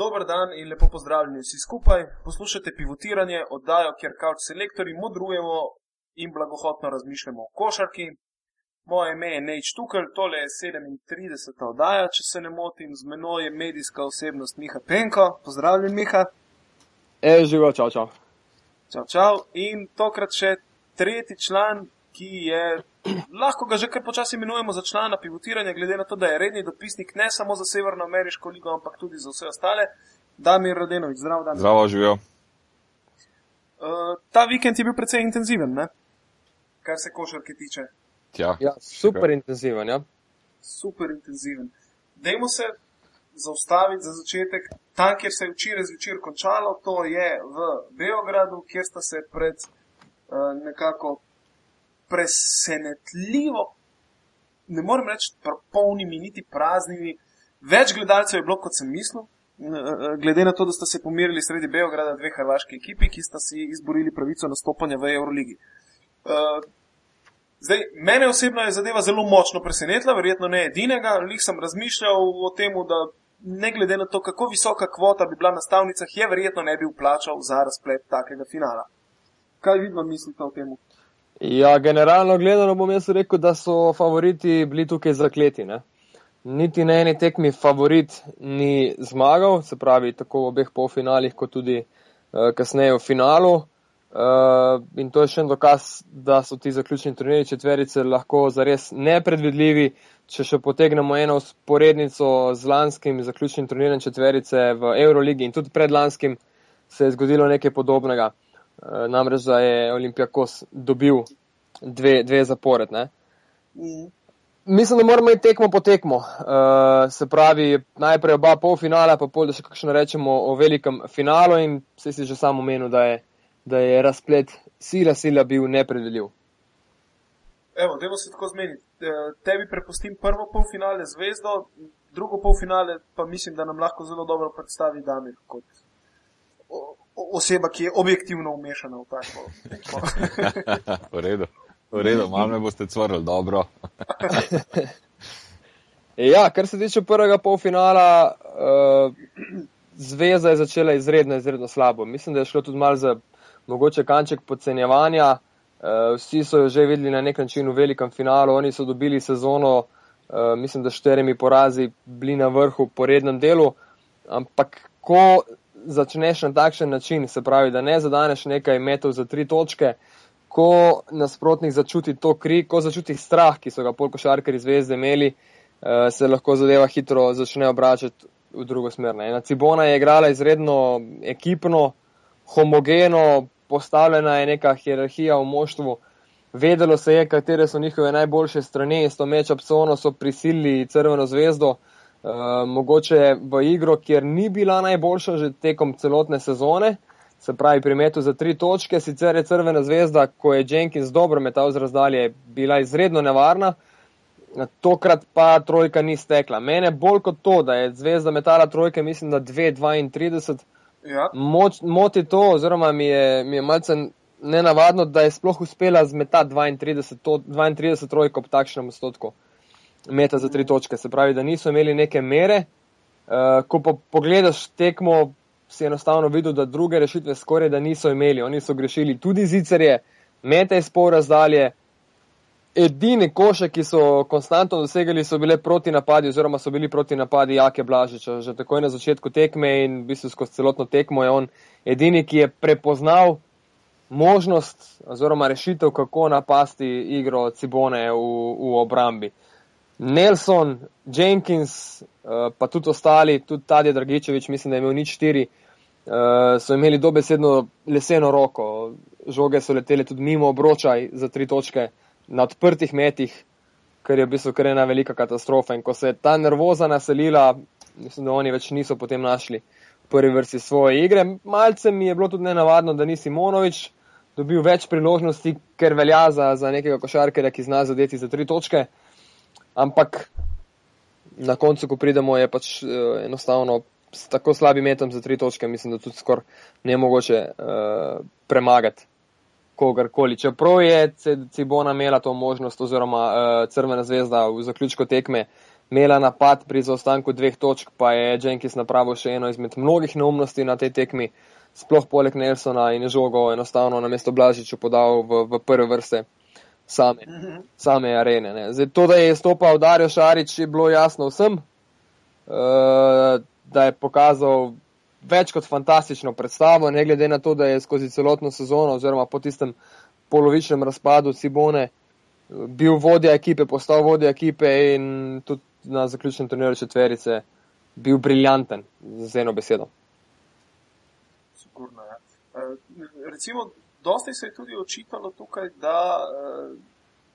Dober dan in lepo pozdravljeni vsi skupaj. Poslušate pivotiranje, oddajo, kjer kavč selektori modrujemo in blagohotno razmišljamo o košarki. Moje ime je Neč Tukaj, tole je 37. oddaja, če se ne motim, z menoj je medijska osebnost Miha Penko. Pozdravljen, Miha. E, živo, čau, čau. Čau, čau. In tokrat še tretji član, ki je, lahko ga že kar počasi imenujemo za člana pivotiranja, glede na to, da je redni dopisnik ne samo za Severnoameriško ligo, ampak tudi za vse ostale. Damir Radenovič, zdrav dan. Zdravo, živijo. Uh, ta vikend je bil precej intenziven, ne? kar se košarke tiče. Tja. Ja, super intenziven, ja. Super intenziven. Dajmo se zaustaviti za začetek tam, kjer se je včeraj zvečer končalo, to je v Beogradu, kjer sta se pred uh, nekako presenetljivo, ne morem reči, polnimi, niti praznimi. Več gledalcev je bilo, kot sem mislil, glede na to, da sta se pomirili sredi Beograda dve hrvaški ekipi, ki sta si izborili pravico nastopanja v Euroligi. Zdaj, mene osebno je zadeva zelo močno presenetila, verjetno ne edinega, lih sem razmišljal o tem, da ne glede na to, kako visoka kvota bi bila na stavnicah, je verjetno ne bi vplačal za razplet takega finala. Kaj vidno mislite o tem? Ja, generalno gledano bom jaz rekel, da so favoriti bili tukaj zakleti. Ne? Niti na eni tekmi favorit ni zmagal, se pravi tako v obeh polfinalih, kot tudi uh, kasneje v finalu. Uh, in to je še en dokaz, da so ti zaključni turniri četverice lahko zares nepredvidljivi. Če še potegnemo eno sporednico z lanskim zaključnim turnirjem četverice v Euroligi in tudi predlanskim, se je zgodilo nekaj podobnega. Uh, namreč, da je Olimpijakos dobil dve, dve zapored. Mm. Mislim, da moramo iti tekmo po tekmo. Uh, se pravi, najprej oba polfinala, pa pol, da še kakšno rečemo o velikem finalu in se si že samo menil, da je, da je razplet sila, sila bil nepredvidljiv. Evo, dajmo se tako zmeniti. Tebi prepustim prvo polfinale zvezdo, drugo polfinale pa mislim, da nam lahko zelo dobro predstavi Damir kot oseba, ki je objektivno umešana v tako. v redu. V redu, malo me boste cvrli, dobro. ja, kar se tiče prvega polfinala, uh, zveza je začela izredno, izredno slabo. Mislim, da je šlo tudi malo za mogoče kanček podcenjevanja. Uh, vsi so jo že videli na nek način v velikem finalu, oni so dobili sezono, uh, mislim, da štirimi porazi bili na vrhu po rednem delu, ampak ko začneš na takšen način, se pravi, da ne zadaneš nekaj metov za tri točke, ko nasprotnik začuti to kri, ko začuti strah, ki so ga pol košarkari zvezde imeli, uh, se lahko zadeva hitro začne obračati v drugo smer. Ena Cibona je igrala izredno ekipno, homogeno, postavljena je neka hierarhija v moštvu. Vedelo se je, katere so njihove najboljše strani, s to mečo psono so prisilili Crveno zvezdo, Uh, mogoče v igro, kjer ni bila najboljša že tekom celotne sezone, se pravi pri metu za tri točke, sicer je Crvena zvezda, ko je Jenkins dobro metal z razdalje, bila izredno nevarna, tokrat pa trojka ni stekla. Mene bolj kot to, da je zvezda metala trojke, mislim, da 2-32, ja. moti to, oziroma mi je, mi je malce nenavadno, da je sploh uspela zmetati 32, 32 trojk ob takšnem odstotku meta za tri točke. Se pravi, da niso imeli neke mere. Uh, ko pa pogledaš tekmo, si enostavno videl, da druge rešitve skoraj da niso imeli. Oni so grešili tudi zicerje, mete iz pol razdalje. Edini koše, ki so konstantno dosegali, so bile proti napadi, oziroma so bili proti napadi Jake Blažiča. Že takoj na začetku tekme in v bistvu skozi celotno tekmo je on edini, ki je prepoznal možnost oziroma rešitev, kako napasti igro Cibone v, v obrambi. Nelson, Jenkins, uh, pa tudi ostali, tudi Tadej Dragičevič, mislim, da je imel nič štiri, uh, so imeli dobesedno leseno roko. Žoge so letele tudi mimo obročaj za tri točke na odprtih metih, kar je v bistvu kar ena velika katastrofa. In ko se je ta nervoza naselila, mislim, da oni več niso potem našli v prvi vrsti svoje igre. Malce mi je bilo tudi nenavadno, da ni Simonovič dobil več priložnosti, ker velja za, za nekega košarkera, ki zna zadeti za tri točke. Ampak na koncu, ko pridemo, je pač uh, enostavno s tako slabim metom za tri točke, mislim, da tudi skoraj ne mogoče uh, premagati kogarkoli. Čeprav je Cibona imela to možnost, oziroma uh, Crvena zvezda v zaključku tekme imela napad pri zaostanku dveh točk, pa je Jenkins napravil še eno izmed mnogih neumnosti na tej tekmi, sploh poleg Nelsona in žogo enostavno na mesto Blažiču podal v, v prve vrste same, same arene. Ne. Zdaj, to, da je stopal Dario Šarič, je bilo jasno vsem, uh, da je pokazal več kot fantastično predstavo, ne glede na to, da je skozi celotno sezono oziroma po tistem polovičnem razpadu Cibone bil vodja ekipe, postal vodja ekipe in tudi na zaključnem turnirju četverice bil briljanten, z eno besedo. Sigurno, ja. uh, recimo, dosti se je tudi očitalo tukaj, da uh,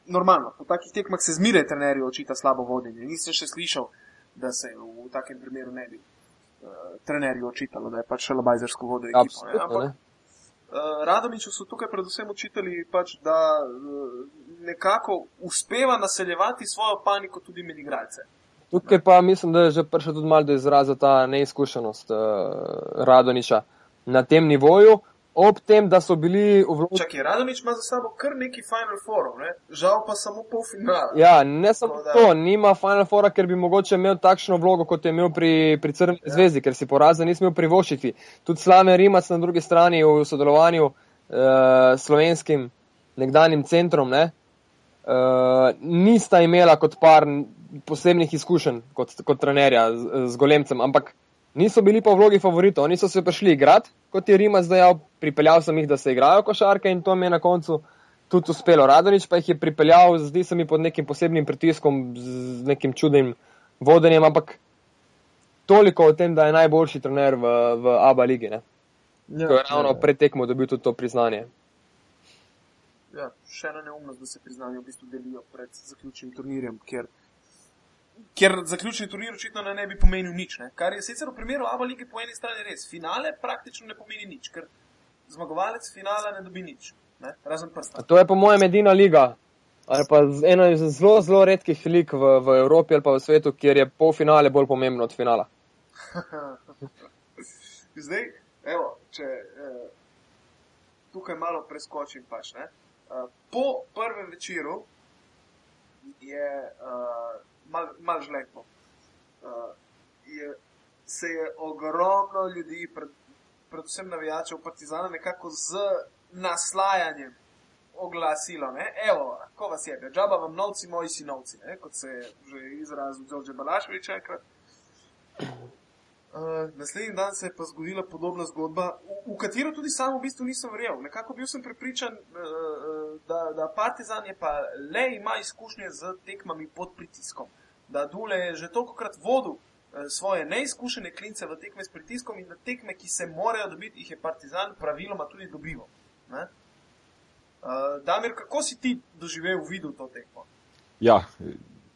normalno, po takih tekmah se zmeraj trenerji očita slabo vodenje. Nisem še slišal, da se v, takem primeru ne bi uh, trenerji očitalo, da je pač šalobajzersko vodil ekipo. Ne? Ampak, uh, Radomiču so tukaj predvsem učitali, pač, da uh, nekako uspeva naseljevati svojo paniko tudi med igralce. Tukaj pa mislim, da je že prišel tudi malo do izraza ta neizkušenost uh, Radoniča na tem nivoju ob tem, da so bili v vlogi. Čakaj, Radovič ima za sabo kar neki Final Four, ne? žal pa samo pol finala. Ja, ne samo to, to, nima Final Four, ker bi mogoče imel takšno vlogo, kot je imel pri, pri Crveni ja. zvezdi, ker si porazen nismo imeli privoščiti. Tudi Slame Rimac na drugi strani v sodelovanju uh, slovenskim nekdanjim centrom, ne? Uh, nista imela kot par posebnih izkušenj kot, kot trenerja z, z Golemcem, ampak niso bili pa v vlogi favoritov, oni so se prišli igrati, kot je Rimac dejal, pripeljal sem jih, da se igrajo košarke in to mi je na koncu tudi uspelo. Radonič pa jih je pripeljal, zdi se mi pod nekim posebnim pritiskom, z nekim čudnim vodenjem, ampak toliko o tem, da je najboljši trener v, v ABA ligi. Ne? Ja, to je ravno ja. pred tekmo dobil tudi to priznanje. Ja, še ena neumnost, da se priznanje v bistvu delijo pred zaključnim turnirjem, ker ker zaključni turnir očitno ne, bi pomenil nič. Ne? Kar je sicer v primeru Ava lige po eni strani res. Finale praktično ne pomeni nič, ker zmagovalec finala ne dobi nič. Ne? Razen prsta. To je po mojem edina liga. Ali pa ena iz zelo, zelo redkih lig v, v Evropi ali pa v svetu, kjer je polfinale bolj pomembno od finala. Zdaj, evo, če eh, tukaj malo preskočim, pač, eh, po prvem večeru je eh, malo mal žlepo. Uh, je, se je ogromno ljudi, pred, predvsem navijačev Partizana, nekako z naslajanjem oglasilo. Ne? Evo, ko vas je, džaba vam novci, moji sinovci, ne? kot se je že izrazil Džože Balaševič enkrat. Uh, naslednji dan se je pa zgodila podobna zgodba, v, v katero tudi sam v bistvu nisem verjel. Nekako bil sem prepričan, uh, da, da Partizan je pa le ima izkušnje z tekmami pod pritiskom da Dule je že toliko krat vodil eh, svoje neizkušene klince v tekme s pritiskom in da tekme, ki se morajo dobiti, jih je Partizan praviloma tudi dobival. Uh, Damir, kako si ti doživel, videl to tekmo? Ja,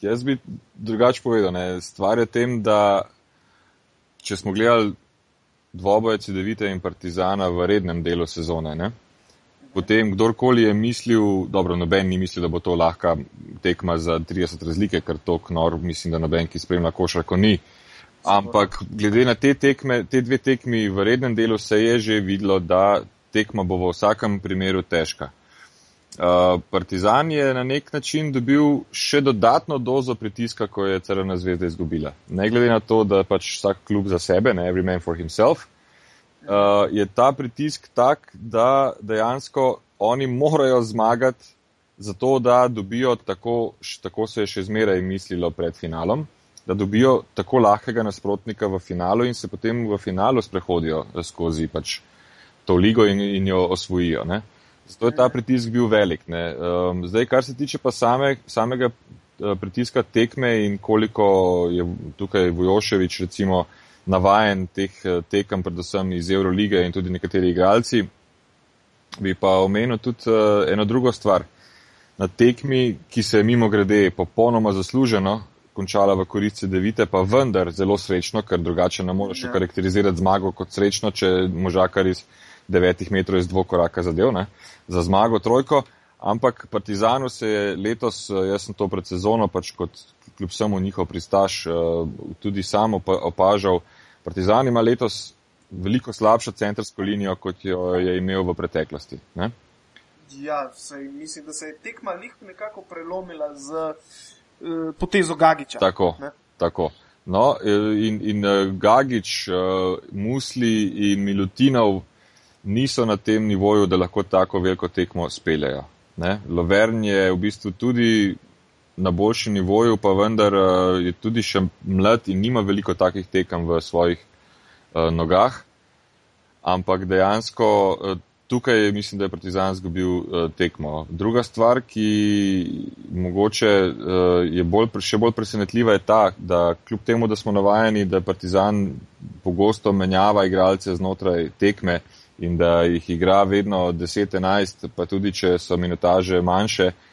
jaz bi drugače povedal. Ne. Stvar je tem, da če smo gledali dvoboje CD-vite in Partizana v rednem delu sezone, ne, potem kdorkoli je mislil, dobro, noben ni mislil, da bo to lahka tekma za 30 razlike, ker to knor, mislim, da noben, ki spremlja košarko, ni. Ampak glede na te tekme, te dve tekmi v rednem delu se je že videlo, da tekma bo v vsakem primeru težka. Uh, Partizan je na nek način dobil še dodatno dozo pritiska, ko je Crvena zvezda izgubila. Ne glede na to, da pač vsak klub za sebe, ne every man for himself, uh, je ta pritisk tak, da dejansko oni morajo zmagati, zato da dobijo tako, tako se je še zmeraj mislilo pred finalom, da dobijo tako lahkega nasprotnika v finalu in se potem v finalu sprehodijo skozi pač to ligo in, in jo osvojijo. Ne? Zato je ta pritisk bil velik. Um, zdaj, kar se tiče pa same, samega uh, pritiska tekme in koliko je tukaj Vojoševič recimo navajen teh eh, tekem, predvsem iz Eurolige in tudi nekateri igralci. Bi pa omenil tudi uh, eno drugo stvar. Na tekmi, ki se je mimo grede popolnoma zasluženo končala v koristi devite, pa vendar zelo srečno, ker drugače ne moreš ja. karakterizirati zmago kot srečno, če možakar iz devetih metrov iz dvokoraka zadev, ne? za zmago trojko. Ampak Partizanu se je letos, eh, jaz sem to pred sezono, pač kot kljub samo njihov pristaš, tudi sam opažal, Partizan ima letos veliko slabšo centrsko linijo, kot jo je imel v preteklosti. Ne? Ja, sej, mislim, da se je tekma nekako prelomila z uh, potezo Gagiča. Tako. Ne? Tako. No, in, in Gagič, Musli in Milutinov niso na tem nivoju, da lahko tako veliko tekmo speljajo. Lovern je v bistvu tudi na boljšem nivoju, pa vendar je tudi še mlad in nima veliko takih tekem v svojih nogah. Ampak dejansko tukaj mislim, da je Partizan zgubil uh, tekmo. Druga stvar, ki mogoče uh, je bolj, še bolj presenetljiva, je ta, da kljub temu, da smo navajeni, da Partizan pogosto menjava igralce znotraj tekme in da jih igra vedno 10-11, pa tudi če so minutaže manjše, uh,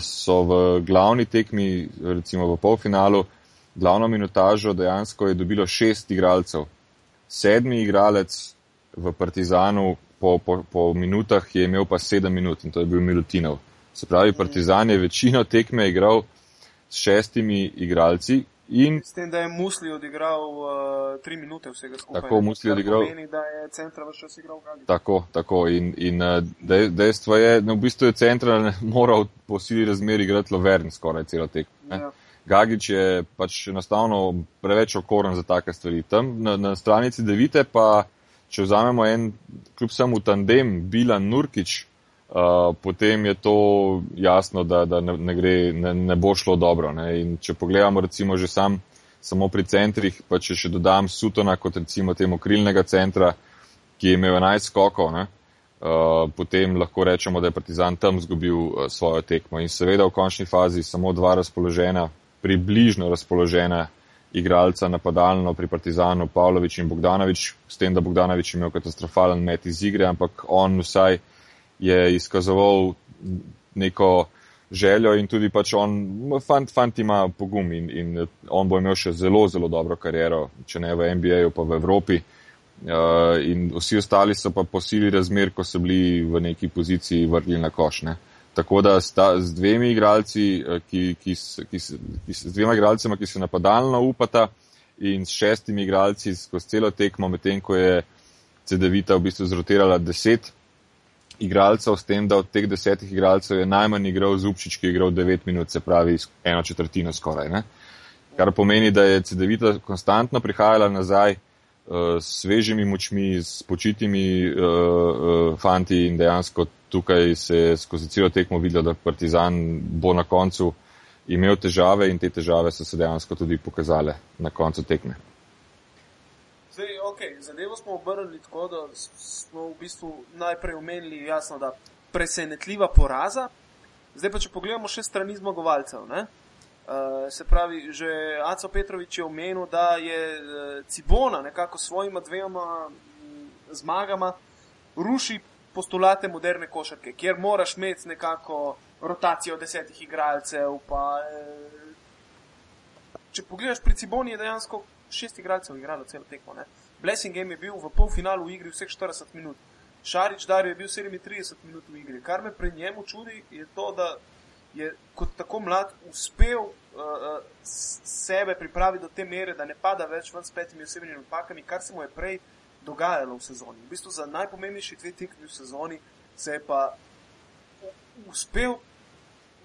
so v glavni tekmi, recimo v polfinalu, glavno minutažo dejansko je dobilo šest igralcev. Sedmi igralec v Partizanu po, po, po minutah je imel pa sedem minut in to je bil Milutinov. Se pravi, Partizan je večino tekme igral s šestimi igralci. In s tem, da je Musli odigral uh, tri minute vsega skupaj. Tako, Musli odigral. Pomeni, da je centra vse čas igral Gagič. Tako, tako. In, in uh, dejstvo je, da v bistvu je centra moral po sili razmer igrati Lovern skoraj celo tekmo. Ja. Gagič je pač enostavno preveč okoren za take stvari. Tam na, na stranici Devite pa če vzamemo en, kljub samo tandem, Bilan Nurkič, uh, potem je to jasno, da, da ne, ne, gre, ne, ne bo šlo dobro. Ne? In če pogledamo recimo že sam, samo pri centrih, pa če še dodam Sutona kot recimo temu krilnega centra, ki je imel 11 skokov, ne? Uh, potem lahko rečemo, da je Partizan tam zgubil uh, svojo tekmo. In seveda v končni fazi samo dva razpoložena, približno razpoložena igralca napadalno pri Partizanu, Pavlović in Bogdanović, s tem, da Bogdanović imel katastrofalen met iz igre, ampak on vsaj je izkazoval neko željo in tudi pač on, fant, fant ima pogum in, in on bo imel še zelo, zelo dobro kariero, če ne v NBA-ju, pa v Evropi. Uh, in vsi ostali so pa posili razmer, ko so bili v neki poziciji vrgli na koš. Ne. Tako da sta, z dvemi igralci, eh, ki, ki, ki, ki, z dvema igralcema, ki se napadalno upata in s šestimi igralci skozi celo tekmo, medtem ko je CD-vita v bistvu zrotirala deset igralcev, s tem, da od teh desetih igralcev je najmanj igral Zupčič, ki je igral devet minut, se pravi eno četrtino skoraj. Ne? Kar pomeni, da je CD-vita konstantno prihajala nazaj uh, s svežimi močmi, s počitimi uh, uh, fanti in dejansko tukaj se je skozi celo tekmo videlo, da Partizan bo na koncu imel težave in te težave so se dejansko tudi pokazale na koncu tekme. Okay, zadevo smo obrnili tako, da smo v bistvu najprej omenili, jasno, da presenetljiva poraza. Zdaj pa, če pogledamo še strani zmagovalcev. Ne? Uh, se pravi, že Aco Petrovič je omenil, da je uh, Cibona nekako s svojima dvema mm, zmagama ruši postulate moderne košarke, kjer moraš imeti nekako rotacijo desetih igralcev. Pa, eh, če pogledaš pri Ciboni, je dejansko šest igralcev igralo celo tekmo. Ne? Blessing Game je bil v polfinalu v igri vseh 40 minut. Šarič Dario je bil 37 minut v igri. Kar me pri njemu čudi, je to, da je kot tako mlad uspel uh, sebe pripraviti do te mere, da ne pada več ven s petimi osebnimi napakami, kar se mu je prej dogajalo v sezoni. V bistvu za najpomembnejši dve tekmi v sezoni se je pa uspel,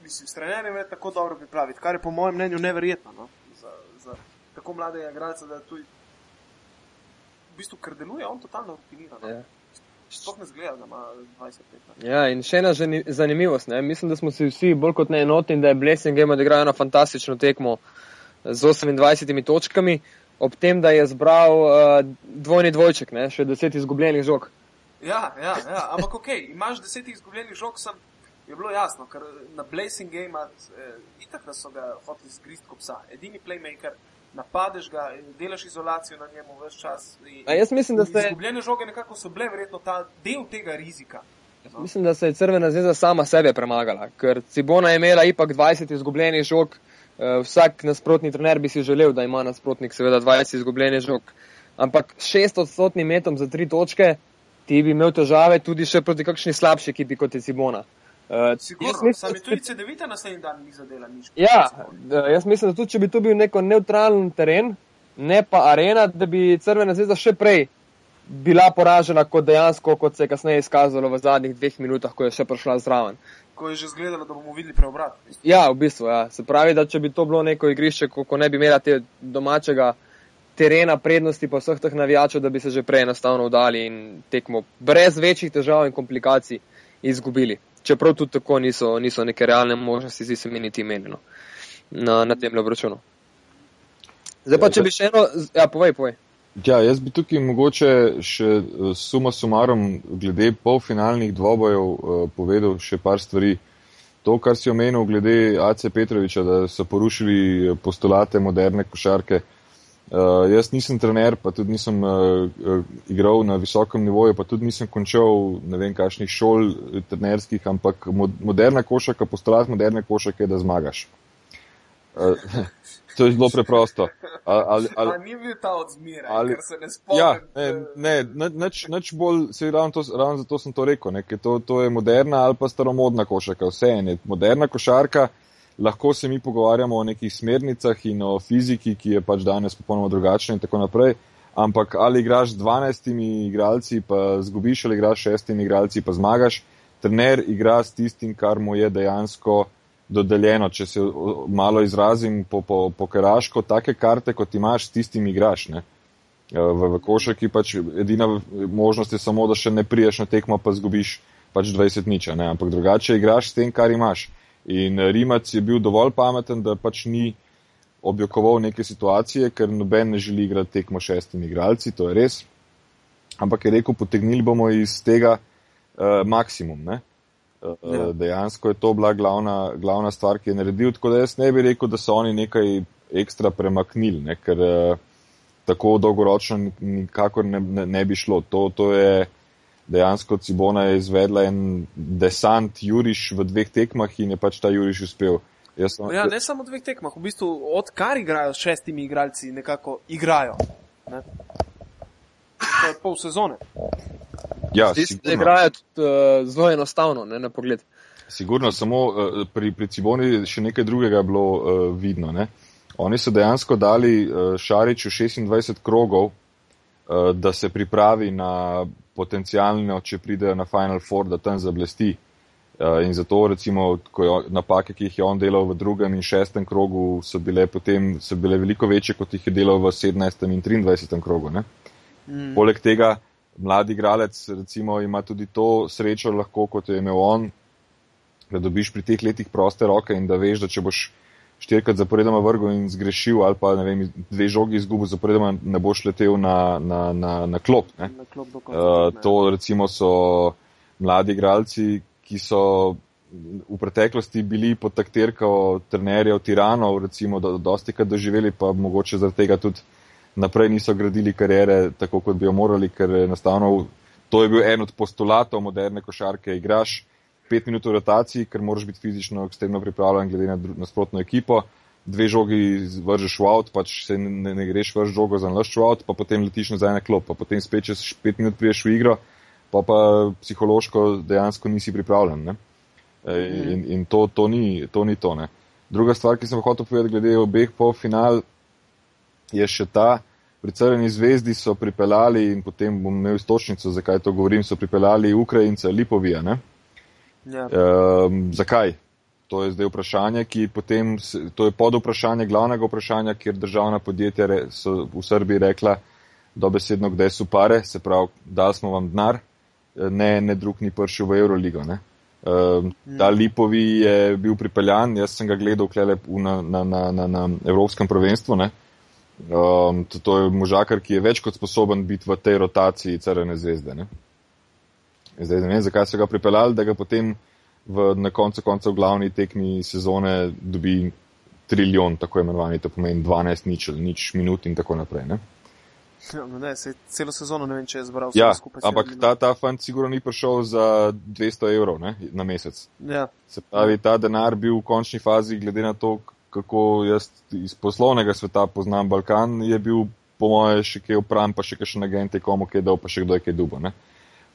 mislim, strenerjem je tako dobro pripraviti, kar je po mojem mnenju neverjetno no? za, za tako mladega igralca, da tudi v bistvu, ker deluje, on totalno rutinira. No? Ja. Sploh ne zgleda, da ima 20 let. Ja, in še ena zanimivost. Ne? Mislim, da smo si vsi bolj kot ne enotni, da je Blessing Game odigral eno fantastično tekmo z 28 točkami ob tem, da je zbral uh, dvojni dvojček, ne? še deset izgubljenih žog. Ja, ja, ja. ampak ok, imaš deset izgubljenih žog, sem, je bilo jasno, ker na Blazing Game eh, itak da so ga hoteli zgrist kot psa. Edini playmaker, napadeš ga, delaš izolacijo na njemu vse čas. In, jaz mislim, da ste. Izgubljene žoge nekako so bile verjetno ta del tega rizika. No? Mislim, da se je Crvena zveza sama sebe premagala, ker Cibona je imela ipak 20 izgubljenih žog. Uh, vsak nasprotni trener bi si želel, da ima nasprotnik seveda 20 izgubljenih žog. Ampak 6 odstotnim metom za 3 točke ti bi imel težave tudi še proti kakšni slabši ekipi kot je Simona. Uh, Sigurno, sam je tudi CD9 naslednji dan ni zadela nič. Ja, jaz mislim, da tudi če bi to bil neko neutralen teren, ne pa arena, da bi Crvena zvezda še prej bila poražena kot dejansko, kot se je kasneje izkazalo v zadnjih dveh minutah, ko je še prišla zraven. ko je že zgledalo, da bomo videli preobrat. Ja, v bistvu. Ja. Se pravi, da če bi to bilo neko igrišče, ko, ko ne bi imela te domačega terena prednosti, pa vseh teh navijačev, da bi se že prej enostavno vdali in tekmo brez večjih težav in komplikacij izgubili. Čeprav tudi tako niso, niso neke realne možnosti, zdi se mi niti menjeno na, na tem obračunu. Zdaj pa, če bi še eno, ja, povej, povej. Ja, jaz bi tukaj mogoče še eh, suma sumarom glede polfinalnih dvobojev uh, povedal še par stvari. To, kar si omenil glede AC Petroviča, da so porušili postulate moderne košarke. Uh, jaz nisem trener, pa tudi nisem uh, uh, igral na visokem nivoju, pa tudi nisem končal ne vem kakšnih šol trenerskih, ampak mod, moderna košarka, postulat moderne košarke je, da zmagaš. Uh, to je zelo preprosto. Ali, ali, ali, ni bil ta odzmiraj, ali se ne spomnim? Ja, ne, ne nič, nič bolj, se ravno, to, ravno zato sem to rekel, ne, to, to je moderna ali pa staromodna košarka. Vse je moderna košarka, lahko se mi pogovarjamo o nekih smernicah in o fiziki, ki je pač danes popolnoma drugačna in tako naprej. Ampak ali igraš z 12 igralci, pa zgubiš, ali igraš s 6 igralci, pa zmagaš. Trener igra s tistim, kar mu je dejansko dodeljeno, če se malo izrazim po, po, po karaško, take karte, kot imaš, s tistim igraš. Ne? Ja, v, v košarki pač edina možnost je samo, da še ne priješ na tekmo, pa zgubiš pač 20 niča, ne? ampak drugače igraš s tem, kar imaš. In Rimac je bil dovolj pameten, da pač ni objokoval neke situacije, ker noben ne želi igrati tekmo šestimi igralci, to je res. Ampak je rekel, potegnili bomo iz tega uh, maksimum. Ne? Ja. Eh, dejansko je to bila glavna, glavna stvar, ki je naredil. Tako da jaz ne bi rekel, da so oni nekaj ekstra premaknili, ne? ker uh, tako dolgoročno nikakor ne, ne, ne bi šlo. To, to je dejansko Cibona je izvedla en desant Juriš v dveh tekmah in je pač ta Juriš uspel. Sem, ja, ne samo v dveh tekmah, v bistvu odkar igrajo s šestimi igralci, nekako igrajo. Ne? To je pol sezone. Ja, Zdaj igrajo tudi uh, zelo enostavno, ne na pogled. Sigurno, samo uh, pri, pri Ciboni še nekaj drugega bilo uh, vidno. Ne? Oni so dejansko dali uh, Šariču 26 krogov, uh, da se pripravi na potencijalno, če pridejo na Final Four, da tam zablesti. Uh, in zato, recimo, je, napake, ki jih je on delal v drugem in šestem krogu, so bile, potem, so bile veliko večje, kot jih je delal v 17. in 23. krogu. Mm. Poleg tega, mladi igralec recimo ima tudi to srečo lahko, kot je imel on, da dobiš pri teh letih proste roke in da veš, da če boš štirikrat zaporedoma vrgel in zgrešil ali pa vem, dve žogi izgubil zaporedoma, ne boš letel na, na, na, na klop. Na klop konca, uh, to recimo so mladi igralci, ki so v preteklosti bili pod taktirko trenerjev tiranov, recimo, da dosti krat doživeli, pa mogoče zaradi tega tudi naprej niso gradili karijere tako, kot bi jo morali, ker enostavno to je bil en od postulatov moderne košarke. Igraš pet minut v rotaciji, ker moraš biti fizično ekstremno pripravljen glede na nasprotno ekipo. Dve žogi vržeš v avt, pač se ne, ne greš vrš žogo za nalašč v avt, pa potem letiš nazaj na klop, pa potem spet čez pet minut priješ v igro, pa pa psihološko dejansko nisi pripravljen. Ne? E, in, in to, to, ni, to ni to. Ne? Druga stvar, ki sem hotel povedati glede obeh polfinal, je še ta, pri Crveni zvezdi so pripeljali in potem bom imel istočnico, zakaj to govorim, so pripeljali Ukrajinca Lipovija. Ja. Um, zakaj? To je zdaj vprašanje, ki potem, to je pod vprašanje glavnega vprašanja, kjer državna podjetja so v Srbiji rekla, dobesedno, kdaj so pare, se pravi, dali smo vam denar, ne, ne drug ni prišel v Euroligo. Ne? Um, ta Lipovi je bil pripeljan, jaz sem ga gledal na, na, na, na, na Evropskem prvenstvu. Ne? Um, to, to je možakar, ki je več kot sposoben biti v tej rotaciji Crvene zvezde. Ne? Zdaj ne vem, zakaj so ga pripeljali, da ga potem v, na koncu koncev glavni tekmi sezone dobi trilijon, tako imenovani, to pomeni 12 nič, nič minut in tako naprej. Ne? Ja, no ne, se, celo sezono ne vem, če je zbral ja, vse skupaj. Ampak ta, ta fant sigurno ni prišel za 200 evrov ne, na mesec. Ja. Se pravi, ta denar bil v končni fazi, glede na to, kako jaz iz poslovnega sveta poznam Balkan, je bil po moje še kaj upran, pa še kakšen agent je komu kaj dal, pa še kdo je kaj dubo. Ne?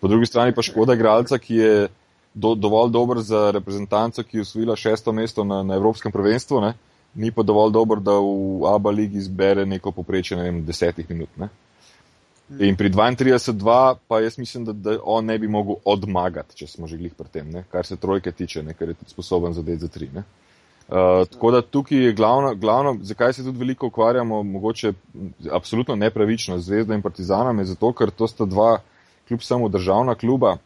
Po drugi strani pa škoda igralca, ki je do, dovolj dober za reprezentanco, ki je usvojila šesto mesto na, na Evropskem prvenstvu, ne? ni pa dovolj dober, da v ABA ligi zbere neko poprečje, ne vem, desetih minut. Ne? In pri 32-2 pa jaz mislim, da, da on ne bi mogel odmagati, če smo že glih pri tem, ne? kar se trojke tiče, ne? ker je tudi sposoben zadeti za tri. Ne? Uh, tako da tukaj je glavno, glavno, zakaj se tudi veliko ukvarjamo, mogoče absolutno nepravično z Zvezdo in Partizanami, zato ker to sta dva kljub samo državna kluba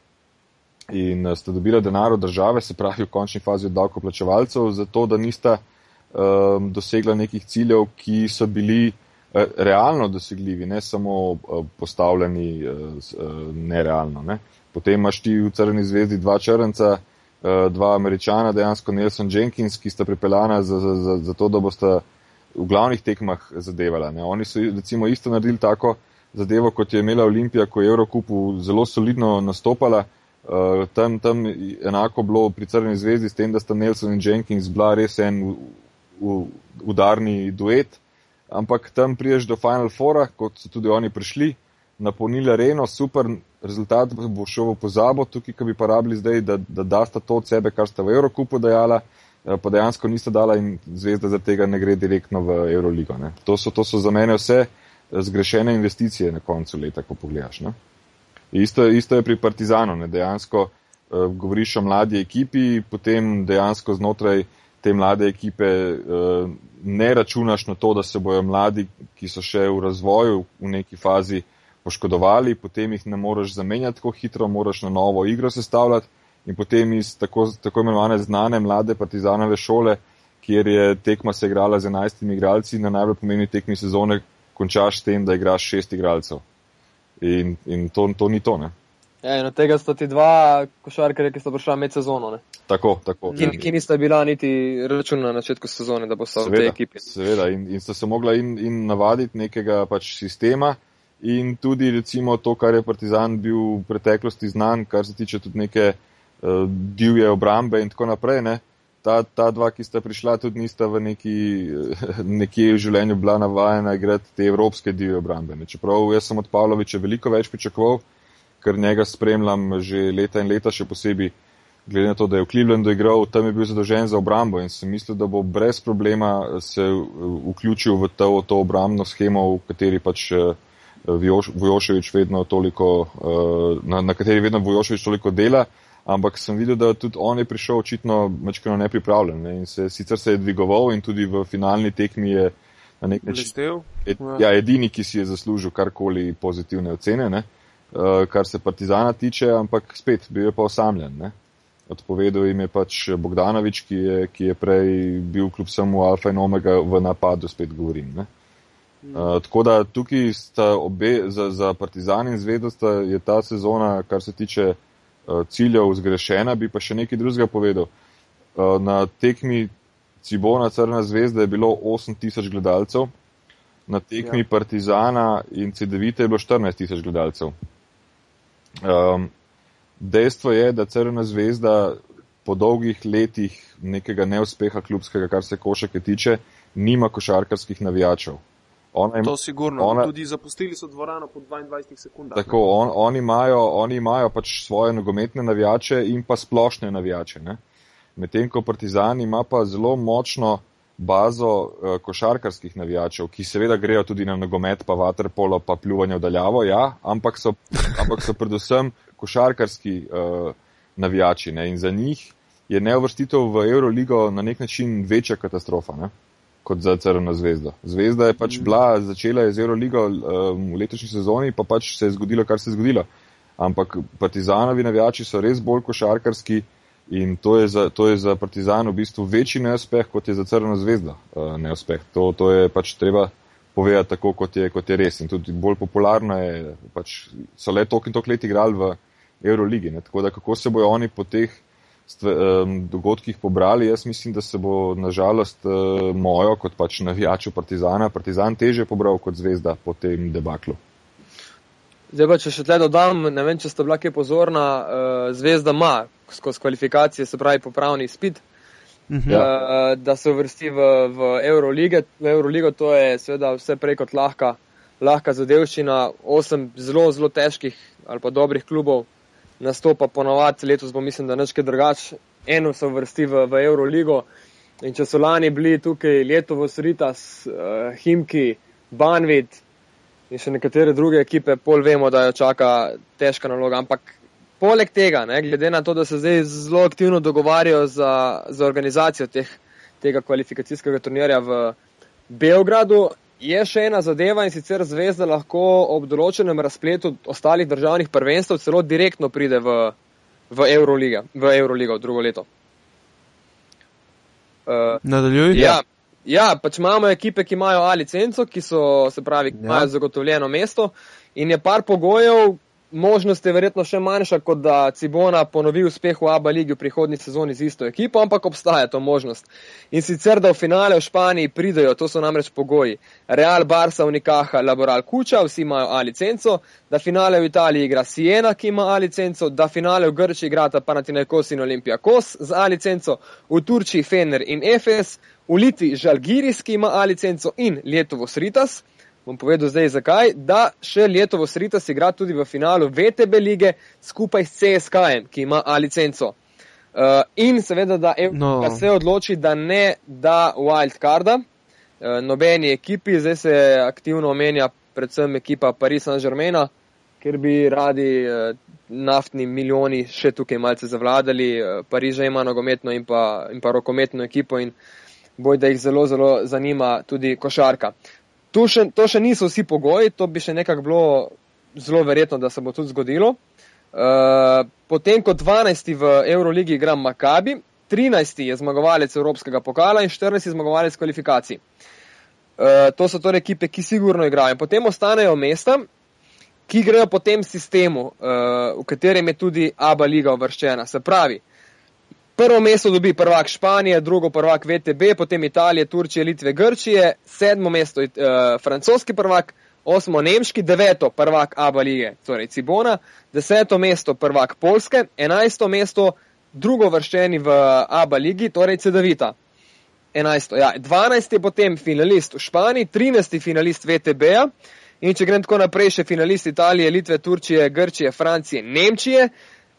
in uh, sta dobila denar od države, se pravi v končni fazi od davkoplačevalcev, zato da nista um, dosegla nekih ciljev, ki so bili uh, realno dosegljivi, ne samo uh, postavljeni uh, uh, nerealno. Ne. Potem imaš ti v Crni zvezdi dva črnca, Eh, dva američana, dejansko Nelson Jenkins, ki sta pripeljana za, za, za, za to, da bosta v glavnih tekmah zadevala. Ne. Oni so recimo isto naredili tako zadevo, kot je imela Olimpija, ko je Eurokupu zelo solidno nastopala. Uh, tam, tam enako bilo pri Crni zvezdi, s tem, da sta Nelson in Jenkins bila res en u, u, udarni duet, ampak tam priješ do Final Fora, kot so tudi oni prišli, napolnili areno, super, rezultat bo šel v pozabo, tukaj, ki bi pa rabili zdaj, da, da dasta to od sebe, kar sta v Eurokupu dajala, eh, pa dejansko nista dala in zvezda za tega ne gre direktno v Euroligo. To so, to so za mene vse eh, zgrešene investicije na koncu leta, ko pogledaš. Ne? Isto, isto je pri Partizanu, ne? dejansko uh, govoriš o mladi ekipi, potem dejansko znotraj te mlade ekipe uh, ne računaš na to, da se bojo mladi, ki so še v razvoju v neki fazi, poškodovali, potem jih ne moreš zamenjati tako hitro, moraš na novo igro sestavljati in potem iz tako, tako imenovane znane mlade partizanove šole, kjer je tekma se igrala z 11 igralci, na najbolj pomembni tekmi sezone končaš s tem, da igraš šest igralcev. In, in to, to ni to. Ne? Ja, in od tega sta ti dva košarkarja, ki sta prišla med sezono. Ne? Tako, tako. Ki, ki nista bila niti računa na začetku sezone, da bo sta v tej ekipi. Seveda, in, in sta se mogla in, in navaditi nekega pač sistema, in tudi recimo to, kar je Partizan bil v preteklosti znan, kar se tiče tudi neke uh, divje obrambe in tako naprej. Ne? Ta, ta dva, ki sta prišla, tudi nista v neki, nekje v življenju bila navajena igrati te evropske divje obrambe. Ne? Čeprav jaz sem od Pavloviča veliko več pričakoval, ker njega spremljam že leta in leta, še posebej glede na to, da je v Clevelandu igral, tam je bil zadolžen za obrambo in sem mislil, da bo brez problema se vključil v to, to obrambno schemo, v kateri pač uh, Vojoševič vedno toliko, eh, na, na kateri vedno Vojoševič toliko dela, ampak sem videl, da tudi on je prišel očitno mečkano nepripravljen ne, in se sicer se je dvigoval in tudi v finalni tekmi je na nek način ed, ja, edini, ki si je zaslužil karkoli pozitivne ocene, ne, eh, kar se Partizana tiče, ampak spet bil je pa osamljen. Ne. Odpovedal jim je pač Bogdanovič, ki je, ki je prej bil kljub samo alfa in omega v napadu, spet govorim. Ne. Uh, tako da tukaj sta obe, za, za Partizan in Zvezda je ta sezona, kar se tiče uh, ciljev, zgrešena. Bi pa še nekaj drugega povedal. Uh, na tekmi Cibona Crna zvezda je bilo 8000 gledalcev, na tekmi ja. Partizana in CD9 je bilo 14 tisoč gledalcev. Um, dejstvo je, da Crna zvezda po dolgih letih nekega neuspeha klubskega, kar se košake tiče, nima košarkarskih navijačev. Ona ima, to sigurno. Ona, tudi zapustili so dvorano po 22 sekundah. Tako, on, oni, imajo, oni imajo pač svoje nogometne navijače in pa splošne navijače. Medtem ko Partizan ima pa zelo močno bazo uh, košarkarskih navijačev, ki seveda grejo tudi na nogomet, pa vaterpolo, pa pljuvanje v daljavo, ja, ampak so, ampak so predvsem košarkarski uh, navijači. Ne? In za njih je neuvrstitev v Euroligo na nek način večja katastrofa. Ne? Kot za Crveno zvezdo. Zvezda je pač mm. bila, začela je z Euroligo um, v letošnji sezoni, pa pač se je zgodilo, kar se je zgodilo. Ampak Partizanovi navijači so res bolj košarkarski in to je za, to je za Partizan v bistvu večji neuspeh, kot je za Crveno zvezdo uh, neuspeh. To, to je pač treba povedati tako, kot je, kot je res. In tudi bolj popularno je, pač so le tok in tok let igrali v Euroligi. Ne? Tako da kako se bojo oni po teh dogodkih pobrali. Jaz mislim, da se bo nažalost uh, mojo, kot pač navijaču Partizana, Partizan teže pobral kot zvezda po tem debaklu. Zdaj pa, če še tle dodam, ne vem, če ste bila kaj pozorna, uh, zvezda ima skozi kvalifikacije, se pravi popravni spit, uh -huh. uh, da se uvrsti v, v Euroligo. V Euroligo to je seveda vse prej kot lahka, lahka zadevščina, osem zelo, zelo težkih ali pa dobrih klubov nastopa ponovadi, letos bo mislim, da nekaj drugače. Eno se vrsti v, v Euroligo in če so lani bili tukaj leto v Sritas, uh, Himki, Banvit, in še nekatere druge ekipe, pol vemo, da jo čaka težka naloga. Ampak poleg tega, ne, glede na to, da se zdaj zelo aktivno dogovarjajo za, za organizacijo teh, tega kvalifikacijskega turnirja v Beogradu, je še ena zadeva in sicer zvezda lahko ob določenem razpletu ostalih državnih prvenstv celo direktno pride v, v Euroligo, v Euroligo drugo leto. Uh, Nadaljuj. Ja, ja, pač imamo ekipe, ki imajo A licenco, ki so, se pravi, ja. imajo zagotovljeno mesto in je par pogojev, možnost je verjetno še manjša, kot da Cibona ponovi uspeh v ABA ligi v prihodnji sezoni z isto ekipo, ampak obstaja to možnost. In sicer, da v finale v Španiji pridejo, to so namreč pogoji. Real Barça, Unikaha, Laboral Kuča, vsi imajo A licenco, da finale v Italiji igra Siena, ki ima A licenco, da finale v Grči igrata Panathinaikos in Olimpijakos z A licenco, v Turčiji Fener in Efes, v Litvi Žalgiris, ki ima A licenco in Lietovo Sritas bom povedal zdaj zakaj, da še letovo Sritas igra tudi v finalu VTB lige skupaj s CSK-jem, ki ima A licenco. Uh, in seveda, da, no. se odloči, da ne da wildcarda uh, nobeni ekipi, zdaj se aktivno omenja predvsem ekipa Paris Saint-Germain, ker bi radi uh, naftni milijoni še tukaj malce zavladali. Uh, Pariž ima nogometno in pa, in pa rokometno ekipo in boj, da jih zelo, zelo zanima tudi košarka. Še, to še niso vsi pogoji, to bi še nekako bilo zelo verjetno, da se bo tudi zgodilo. Uh, potem, ko 12. v Euroligi igra Makabi, 13. je zmagovalec Evropskega pokala in 14. je zmagovalec kvalifikacij. Uh, to so torej ekipe, ki sigurno igrajo. Potem ostanejo mesta, ki grejo po tem sistemu, uh, v katerem je tudi ABA liga uvrščena. Se pravi, Prvo mesto dobi prvak Španije, drugo prvak VTB, potem Italije, Turčije, Litve, Grčije, sedmo mesto uh, francoski prvak, osmo nemški, deveto prvak Aba lige, torej Cibona, deseto mesto prvak Polske, enajsto mesto drugo vrščeni v Aba ligi, torej Cedevita. Enajsto, ja. Dvanajsti je potem finalist v Španiji, trinajsti finalist VTB-ja in če grem tako naprej, še finalist Italije, Litve, Turčije, Grčije, Francije, Nemčije,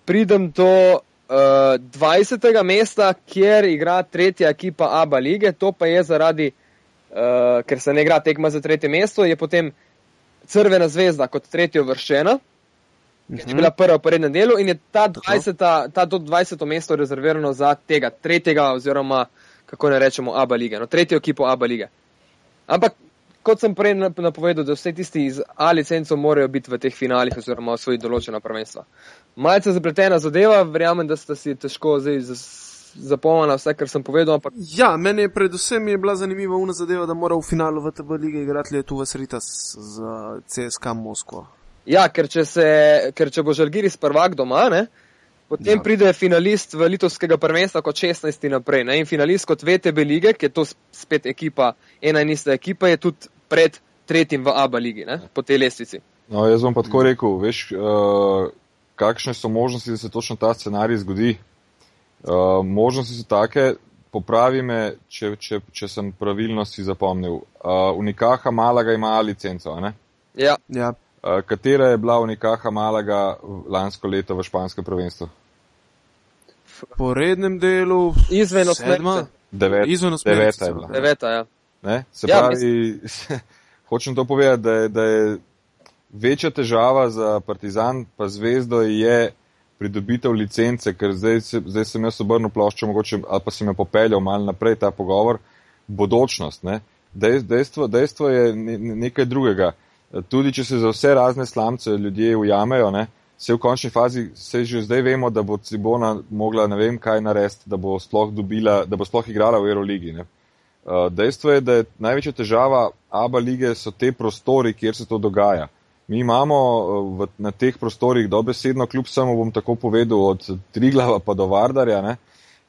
pridem do 20. mesta, kjer igra tretja ekipa ABA lige, to pa je zaradi, uh, ker se ne igra tekma za tretje mesto, je potem Crvena zvezda kot tretjo vrščena, ki je mhm. bila prva v prednjem delu in je ta 20. Ta 20. mesto rezervirano za tega tretjega oziroma, kako ne rečemo, ABA lige, no, tretjo ekipo ABA lige. Ampak kot sem prej napovedal, da vse tisti iz A licenco morajo biti v teh finalih oziroma osvojiti določena prvenstva. Malce zapletena zadeva, verjamem, da ste si težko zdaj zapomnili vse, kar sem povedal. Ampak... Ja, meni je predvsem je bila zanimiva una zadeva, da mora v finalu v TB lige igrati letu v Sritas z CSK Moskvo. Ja, ker če, se, ker če bo Žalgiris prvak doma, ne? Potem ja. pride finalist v litovskega prvenstva kot 16. naprej. Ne? In finalist kot VTB lige, ki je to spet ekipa, ena in ista ekipa, je tudi pred tretjim v ABA ligi, ne? po tej lestvici. No, jaz bom pa tako rekel, veš, uh, kakšne so možnosti, da se točno ta scenarij zgodi. Uh, možnosti so take, popravi me, če, če, če sem pravilno si zapomnil. Uh, Unikaha Malaga ima licenco, ne? Ja. ja. Uh, katera je bila Unikaha Malaga lansko leto v španskem prvenstvu? Po rednem delu. Izven osmega. Devet, deveta je bila. Deveta, ja. Ne? Se ja, pravi, hočem to povedati, da je, da je večja težava za Partizan pa zvezdo je pridobitev licence, ker zdaj, zdaj sem jaz obrnil ploščo, mogoče, ali pa sem jo popeljal malo naprej ta pogovor, bodočnost. Ne? Dejstvo, dejstvo je nekaj drugega. Tudi če se za vse razne slamce ljudje ujamejo, ne, se v končni fazi, se že zdaj vemo, da bo Cibona mogla ne vem kaj narediti, da bo sploh dobila, da bo sploh igrala v Euroligi. Ne. Uh, dejstvo je, da je največja težava ABA lige so te prostori, kjer se to dogaja. Mi imamo uh, v, na teh prostorih dobesedno, kljub samo bom tako povedal, od Triglava pa do Vardarja, ne,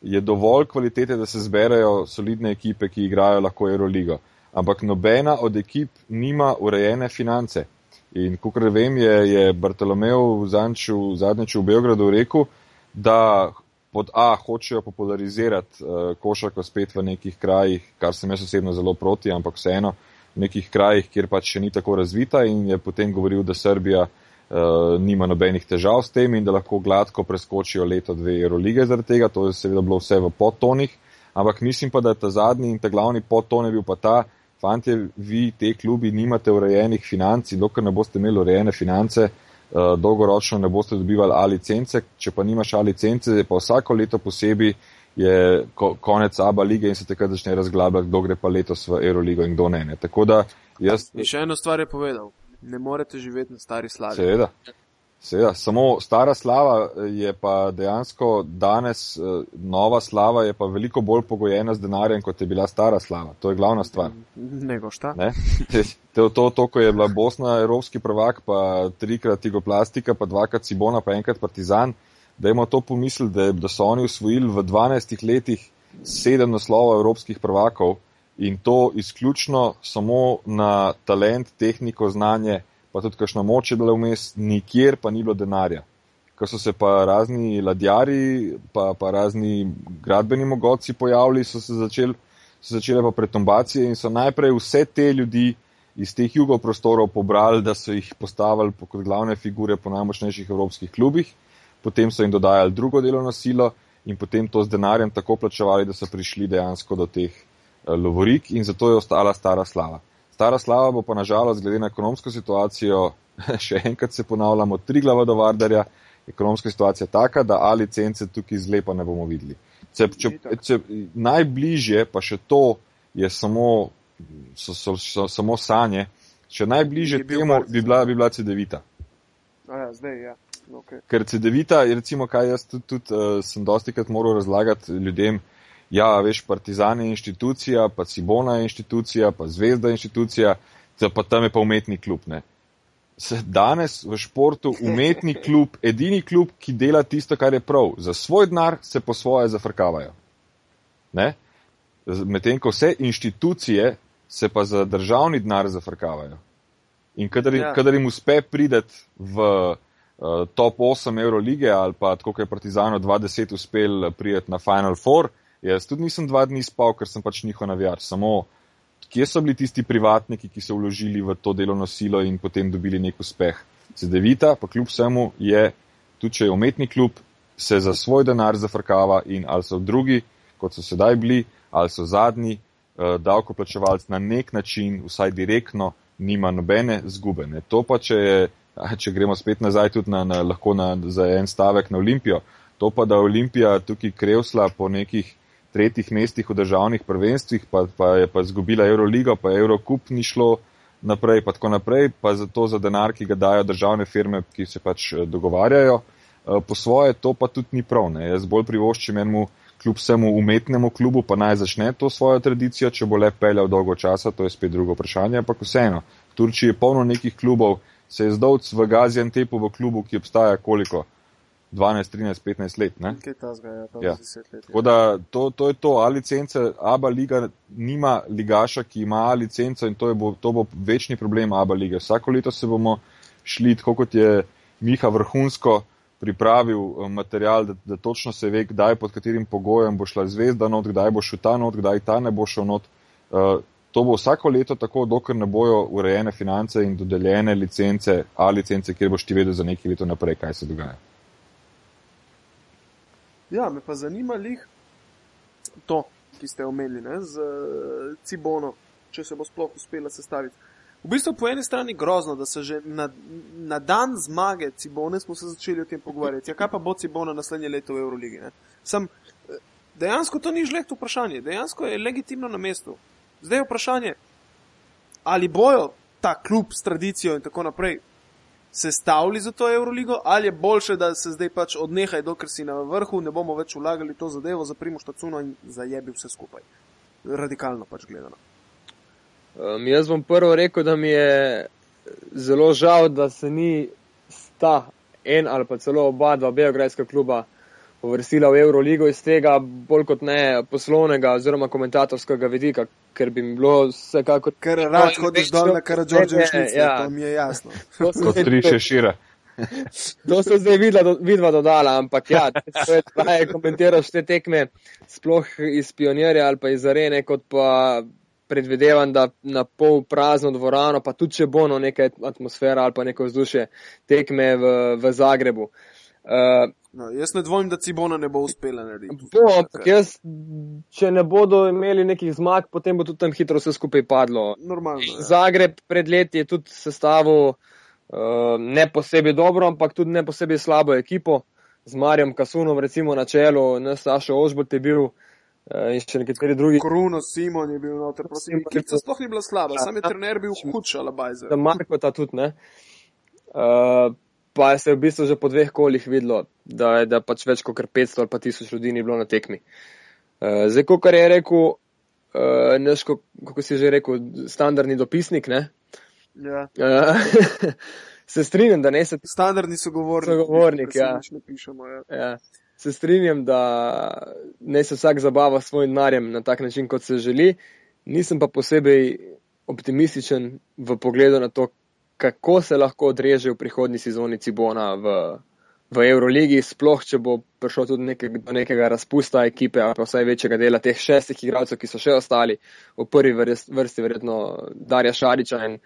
je dovolj kvalitete, da se zberejo solidne ekipe, ki igrajo lahko Euroligo. Ampak nobena od ekip nima urejene finance. In kot vem, je, je Bartolomeo zadnjič v Beogradu rekel, da pod A hočejo popularizirati uh, košarko spet v nekih krajih, kar sem jaz osebno zelo proti, ampak vseeno v nekih krajih, kjer pač še ni tako razvita in je potem govoril, da Srbija uh, nima nobenih težav s tem in da lahko gladko preskočijo leto dve Eurolige zaradi tega. To je seveda bilo vse v podtonih, ampak mislim pa, da je ta zadnji in ta glavni podton je bil pa ta, fantje, vi te klubi nimate urejenih financ in dokler ne boste imeli urejene finance, uh, dolgoročno ne boste dobivali A licence, če pa nimaš A licence, je pa vsako leto posebej je ko, konec ABA lige in se takrat začne razglabljati, kdo gre pa letos v Euroligo in kdo ne. ne. Tako da jaz. In še eno stvar je povedal. Ne morete živeti na stari slavi. Seveda. Seveda, samo stara slava je pa dejansko danes, eh, nova slava je pa veliko bolj pogojena z denarjem, kot je bila stara slava. To je glavna stvar. Nego šta? Ne? To, to, to, ko je bila Bosna evropski prvak, pa trikrat Igoplastika, pa dvakrat Cibona, pa enkrat Partizan, da imamo to pomisl, da, da so oni usvojili v 12 letih sedem naslovov evropskih prvakov in to izključno samo na talent, tehniko, znanje pa tudi kakšna moč je bila vmes, nikjer pa ni bilo denarja. Ko so se pa razni ladjari, pa, pa razni gradbeni mogoci pojavili, so se začeli, so začele pa pretombacije in so najprej vse te ljudi iz teh jugoprostorov pobrali, da so jih postavili kot glavne figure po najmočnejših evropskih klubih, potem so jim dodajali drugo delovno silo in potem to z denarjem tako plačevali, da so prišli dejansko do teh eh, lovorik in zato je ostala stara slava. Stara slava bo pa nažalost, glede na ekonomsko situacijo, še enkrat se ponavljamo, tri glava do Vardarja, ekonomska situacija je taka, da ali licence tukaj zlepa ne bomo videli. Če, če, če, najbližje pa še to je samo, so, so, so, samo sanje, še najbližje bi temu bi bila, bi bila CD-vita. Ja, zdaj, ja. Okay. Ker CD-vita, recimo, kaj jaz tudi, tudi uh, sem dosti krat moral razlagati ljudem, ja, veš, Partizan je inštitucija, pa Cibona je inštitucija, pa Zvezda je inštitucija, pa tam je pa umetni klub. Ne. Danes v športu umetni klub, edini klub, ki dela tisto, kar je prav, za svoj denar se po svoje zafrkavajo. Medtem ko vse inštitucije se pa za državni denar zafrkavajo. In kadar, ja. kadar jim uspe prideti v uh, top 8 Eurolige ali pa tako, kot je Partizano 20 uspel prijeti na Final Four, Jaz tudi nisem dva dni spal, ker sem pač njihov navijač. Samo, kje so bili tisti privatniki, ki so vložili v to delovno silo in potem dobili nek uspeh? CD-vita, pa kljub vsemu je, tudi če je umetni klub, se za svoj denar zafrkava in ali so drugi, kot so sedaj bili, ali so zadnji, eh, davkoplačevalci na nek način, vsaj direktno, nima nobene zgubene. To pa, če, je, če gremo spet nazaj tudi na, na, lahko na, za en stavek na Olimpijo, to pa, da Olimpija tukaj krevsla po nekih tretjih mestih v državnih prvenstvih, pa, pa je pa zgubila Euroligo, pa Eurocup ni šlo naprej, pa tako naprej, pa zato za denar, ki ga dajo državne firme, ki se pač eh, dogovarjajo. Eh, po svoje to pa tudi ni prav. Ne. Jaz bolj privoščim enemu kljub vsemu umetnemu klubu, pa naj začne to svojo tradicijo, če bo le peljal dolgo časa, to je spet drugo vprašanje, ampak vseeno. V Turčiji je polno nekih klubov, se je zdovc v Gaziantepu v klubu, ki obstaja koliko? 12, 13, 15 let. Tazga, ja, ja. let Tako da to, to je to, A licence, ABA liga nima ligaša, ki ima A licenco in to, je, bo, to bo večni problem ABA lige. Vsako leto se bomo šli, tako kot je Miha vrhunsko pripravil eh, material, da, da točno se ve, kdaj, pod katerim pogojem bo šla zvezda not, kdaj bo šel ta not, kdaj ta ne bo šel not. Uh, to bo vsako leto tako, dokler ne bojo urejene finance in dodeljene licence, A licence, kjer boš ti vedel za nekaj leto naprej, kaj se dogaja. Ja, me pa zanima jih to, ki ste omenili, ne, z uh, Cibono, če se bo sploh uspela sestaviti. V bistvu po eni strani grozno, da se že na, na dan zmage Cibone smo se začeli o tem pogovarjati. Ja, kaj pa bo Cibona naslednje leto v Euroligi? Ne? Sam, eh, dejansko to ni žlehto vprašanje, dejansko je legitimno na mestu. Zdaj je vprašanje, ali bojo ta klub s tradicijo in tako naprej sestavili za to Euroligo, ali je boljše, da se zdaj pač odnehaj, dokler si na vrhu, ne bomo več vlagali to zadevo za primo štacuno in zajebi vse skupaj. Radikalno pač gledano. Um, jaz bom prvo rekel, da mi je zelo žal, da se ni sta en ali pa celo oba dva beograjska kluba uvrstila v Euroligo iz tega bolj kot ne poslovnega oziroma komentatorskega vidika, ker bi mi bilo vsekakor. Ker rad hodiš dol na Karadžorđe šnice, ja. to mi je jasno. Kot tri še šira. To so zdaj vidla, vidva dodala, ampak ja, to je traje komentiraš te tekme, sploh iz pionirja ali pa iz arene, kot pa predvidevam, da na pol prazno dvorano, pa tudi če bo no neka atmosfera ali pa neko vzdušje tekme v, v Zagrebu. Uh, No, jaz ne dvomim, da Cibona ne bo uspela narediti. bo, ampak jaz, če ne bodo imeli nekih zmag, potem bo tudi tam hitro vse skupaj padlo. Normalno. Ja. Zagreb pred leti je tudi sestavil uh, ne posebej dobro, ampak tudi ne posebej slabo ekipo. Z Marjem Kasunom, recimo na čelu, ne Sašo Ožbot je bil uh, in še nekateri drugi. Kruno Simon je bil noter, prosim. Je Ekipa bil- sploh ni bila slaba, Ja. sam je trener bil hudša alabajzer. Za Marko ta tudi ne. Uh, pa se je v bistvu že po dveh kolih videlo, da je da pač več kot 500 ali pa 1000 ljudi ni bilo na tekmi. Uh, zdaj, kot je rekel, uh, neš, ko, kako si že rekel, standardni dopisnik, ne. Ja. Uh, se strinjam, da ne se Standardni sogovornik. Sogovornik, ja. pišemo, ja. Ja, se strinjam, da ne se vsak zabava s svojim denarjem na tak način, kot se želi. Nisem pa posebej optimističen v pogledu na to, kako se lahko odreže v prihodnji sezoni Cibona v, v Euroligi, sploh če bo prišlo tudi neke, do nekega razpusta ekipe ali pa vsaj večjega dela teh šestih igralcev, ki so še ostali v prvi vrst- vrsti, verjetno Darja Šariča. In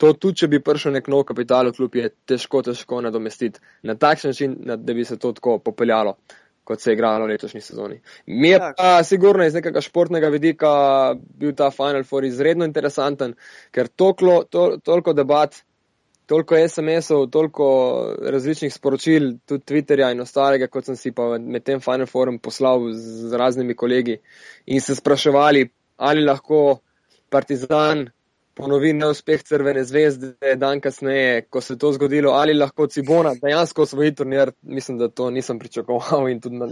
to tudi, če bi prišel nek nov kapital v klub, je težko, težko nadomestiti na takšen način, na- da bi se to tako popeljalo. Kot se je igralo v letošnji sezoni. Mi je pa sigurno iz nekega športnega vidika bil ta Final Four izredno interesanten, ker toklo, to, toliko debat, toliko SMS-ov, toliko različnih sporočil, tudi Twitterja in ostalega, kot sem si pa med tem Final Fourom poslal z, raznimi kolegi in se spraševali, ali lahko Partizan ponovi neuspeh Crvene zvezde dan kasneje, ko se je to zgodilo, ali lahko Cibona dejansko osvoji turnir, mislim, da to nisem pričakoval in tudi na-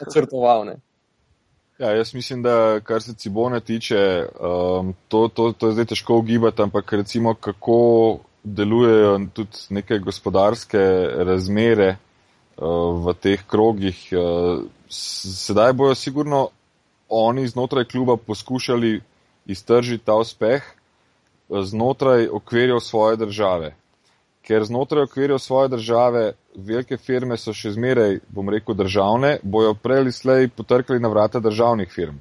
načrtoval. Ne. Ja, jaz mislim, da kar se Cibone tiče, um, to, to, to je zdaj težko ugibati, ampak recimo kako delujejo tudi neke gospodarske razmere uh, v teh krogih. Uh, sedaj bojo sigurno oni znotraj kluba poskušali iztržiti ta uspeh uh, znotraj okvirjev svoje države. Ker znotraj okvirjev svoje države velike firme so še zmeraj, bom rekel, državne, bojo prej ali slej potrkali na vrata državnih firm.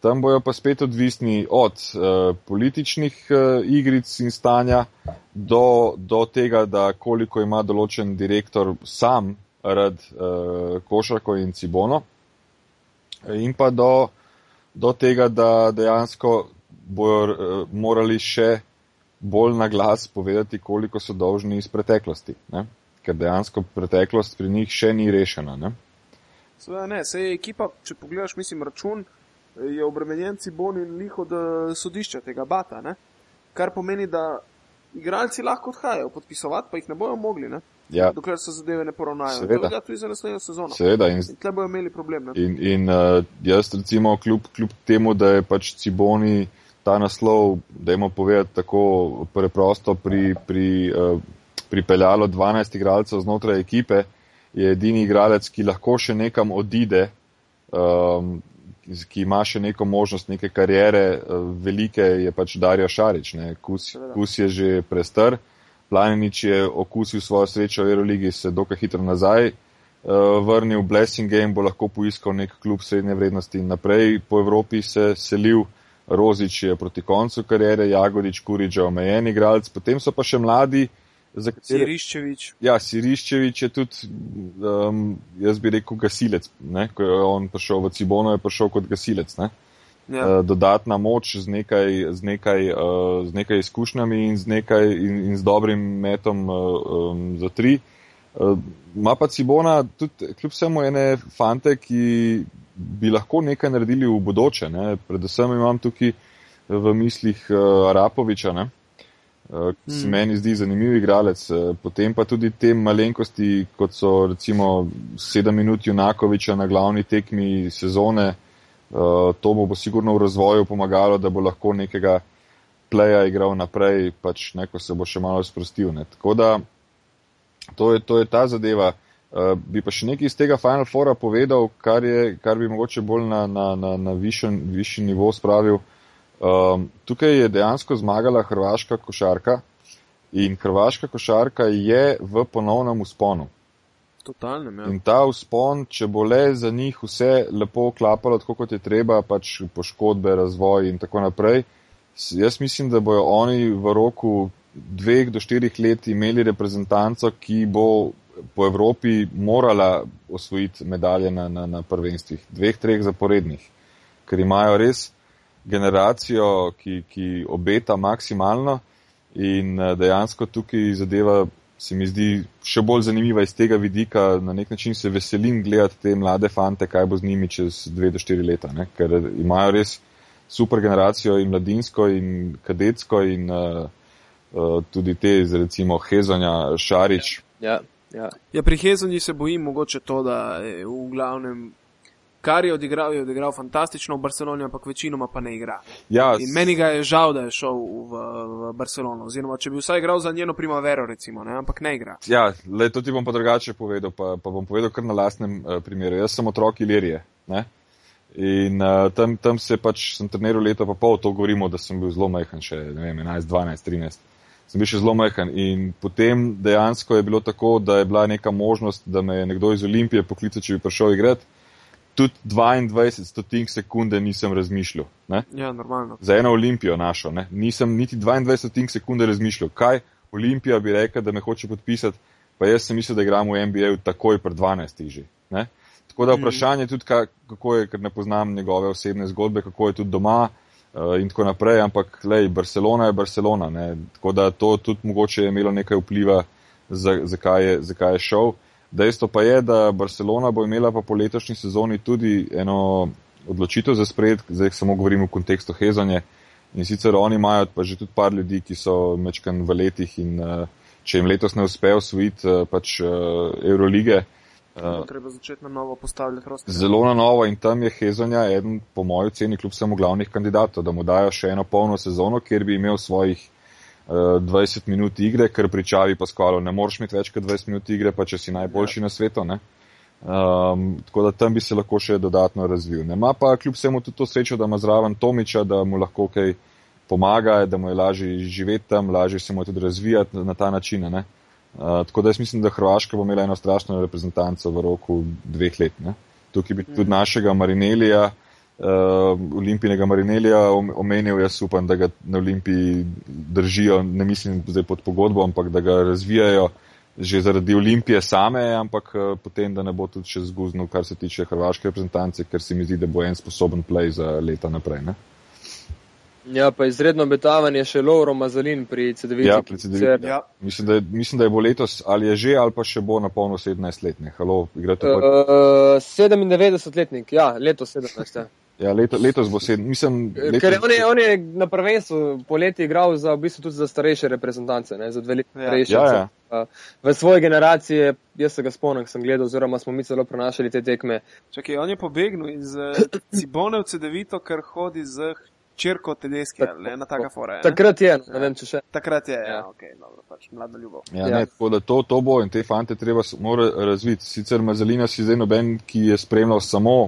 Tam bojo pa spet odvisni od uh, političnih uh, igric in stanja do, do tega, da koliko ima določen direktor sam rad uh, košarko in cibono in pa do, do tega, da dejansko bojo uh, morali še bolj na glas povedati, koliko so dolžni iz preteklosti. Ne? Ker dejansko preteklost pri njih še ni rešena. Ne? Seveda ne, se je ekipa, če pogledaš, mislim, račun, je obremenjen Cibon in lih od eh, sodišča tega bata, ne? kar pomeni, da igralci lahko odhajajo, podpisovati pa jih ne bojo mogli, ne? Ja, dokler se zadeve ne poravnajo. Seveda. To velja tudi za naslednjo sezono. seveda. In, In tle bojo imeli problem. Ne? in, in uh, jaz recimo, kljub, kljub temu, da je pač Ciboni ta naslov, dajmo povedati tako preprosto, pri, pri, uh, pripeljalo 12 igralcev znotraj ekipe, je edini igralec, ki lahko še nekam odide, um, ki ima še neko možnost neke karijere uh, velike, je pač Darjo Šarič. ne. Kus, kus je že prestar, Planinič je okusil svojo srečo v Euroligi, se dokaj hitro nazaj uh, vrnil, Blessing Game bo lahko poiskal nek klub srednje vrednosti in naprej po Evropi se selil. Rozič je proti koncu karijere, Jagodič, Kurič je omejen igralec, potem so pa še mladi, za katere Siriščevič. Ja, Siriščevič je tudi, um, jaz bi rekel, gasilec. Ne? Ko je on prišel v Cibono, je prišel kot gasilec. Ne? Ja. Uh, dodatna moč z nekaj, z, nekaj, uh, z nekaj izkušnjami in z, nekaj, in, in z dobrim metom uh, um, za tri. Uh, Ma pa Cibona tudi kljub vsemu ene fante, ki bi lahko nekaj naredili v bodoče. Ne? Predvsem imam tukaj v mislih uh, Arapoviča, ne? Uh, ki se meni zdi zanimiv igralec. Uh, potem pa tudi te malenkosti, kot so recimo sedem minut Junakoviča na glavni tekmi sezone. Uh, to mu bo sigurno v razvoju pomagalo, da bo lahko nekega pleja igral naprej, pač ne, ko se bo še malo sprostil. Ne. Tako da to je, to je ta zadeva. Uh, bi pa še nekaj iz tega Final Fora povedal, kar, je, kar bi mogoče bolj na, na, na, na višji, nivo spravil. Um, tukaj je dejansko zmagala hrvaška košarka in hrvaška košarka je v ponovnem usponu. Totalnem, ja. In ta vzpon, če bo le za njih vse lepo klapalo, tako kot je treba, pač poškodbe, razvoj in tako naprej, jaz mislim, da bojo oni v roku dveh do štirih let imeli reprezentanco, ki bo po Evropi morala osvojiti medalje na, na, na prvenstvih, dveh, treh zaporednih, ker imajo res generacijo, ki, ki obeta maksimalno in eh, dejansko tukaj zadeva se mi zdi še bolj zanimiva iz tega vidika. Na nek način se veselim gledati te mlade fante, kaj bo z njimi čez dve do štiri leta, ne? ker imajo res super generacijo in mladinsko in kadetsko in uh, uh, tudi te, recimo Hezonja, Šarič. Ja, ja. ja, pri Hezonji se bojim mogoče to, da v glavnem kar je odigral, je odigral fantastično v Barceloni, ampak večinoma pa ne igra. Ja, In meni ga je žal, da je šel v, v Barcelono, oziroma če bi vsaj igral za njeno primavero, recimo, ne? ampak ne igra. Ja, le to ti bom pa drugače povedal, pa, pa bom povedal kar na lastnem uh, primeru. Jaz sem otrok Ilirije. Ne? In uh, tam, tam se pač sem treniral leto pa pol, to govorimo, da sem bil zelo majhen, še ne vem, 11, 12, 13. Sem bil še zelo majhen in potem dejansko je bilo tako, da je bila neka možnost, da me je nekdo iz Olimpije poklical, če bi prišel igrati tudi 22 stotink sekunde nisem razmišljal. Ne? Ja, normalno. Za eno olimpijo našo. Ne? Nisem niti 22 stotink sekunde razmišljal, kaj olimpija bi rekla, da me hoče podpisati, pa jaz sem mislil, da igram v NBA takoj pred 12 že. Ne? Tako da vprašanje tudi, kako je, ker ne poznam njegove osebne zgodbe, kako je tudi doma uh, in tako naprej, ampak lej, Barcelona je Barcelona. Ne? Tako da to tudi mogoče je imelo nekaj vpliva, zakaj je, zakaj je šel. Dejstvo pa je, da Barcelona bo imela pa po letošnji sezoni tudi eno odločitev za spred, zdaj samo govorim v kontekstu Hezonje. In sicer oni imajo pa že tudi par ljudi, ki so mečkan v letih in uh, če jim letos ne uspe osvojiti uh, pač Eurolige. Uh, treba začeti na novo postavljati roster. Zelo na novo in tam je Hezonja eden, po mojem oceni, kljub samo glavnih kandidatov, da mu dajo še eno polno sezono, kjer bi imel svojih 20 minut igre, ker pri Čavi pa skvalo ne moreš imeti več kot 20 minut igre, pa če si najboljši ja. na svetu. Um, tako da tam bi se lahko še dodatno razvil. Nema pa kljub vsemu tudi to srečo, da ima zraven Tomiča, da mu lahko kaj pomaga, da mu je lažje živeti tam, lažje se mu tudi razvijati na, ta način. Uh, tako da jaz mislim, da Hrvaška bo imela eno strašno reprezentanco v roku dveh let. Ne? Tukaj bi tudi mm. našega Marinelija, uh, olimpijnega Marinelija omenil, jaz upam, da ga na olimpiji držijo, ne mislim zdaj pod pogodbo, ampak da ga razvijajo že zaradi olimpije same, ampak uh, potem, da ne bo tudi še zguznil, kar se tiče hrvaške reprezentance, ker se mi zdi, da bo en sposoben play za leta naprej. Ne? Ja, pa izredno obetavanje še Lauro Mazalin pri CD-ju. Ja, pri CD-ju. Ja. Mislim, da, mislim, da je bo letos ali je že ali pa še bo na polno 17-letnik. Uh, uh, 97-letnik, ja, letos 17. Ja. Ja, leto, letos bo sedem. Mislim, letos... Ker on je, on je na prvenstvu poleti igral za, v bistvu tudi za starejše reprezentance, ne, za dve leti ja. starejše. Ja, ja. V svoji generaciji, jaz se ga spomnim, sem gledal, oziroma smo mi celo prenašali te tekme. Čakaj, on je pobegnil iz Cibone v CD-vito, ker hodi z črko Tedeski, ne na taka fora. Takrat je, ne vem, če še. Takrat je, ja, ja ok, dobro, pač mlada ljubav. Ja, ja. ne, tako da to, to bo in te fante treba razviti. Sicer Mazalina si zdaj noben, ki je spremljal samo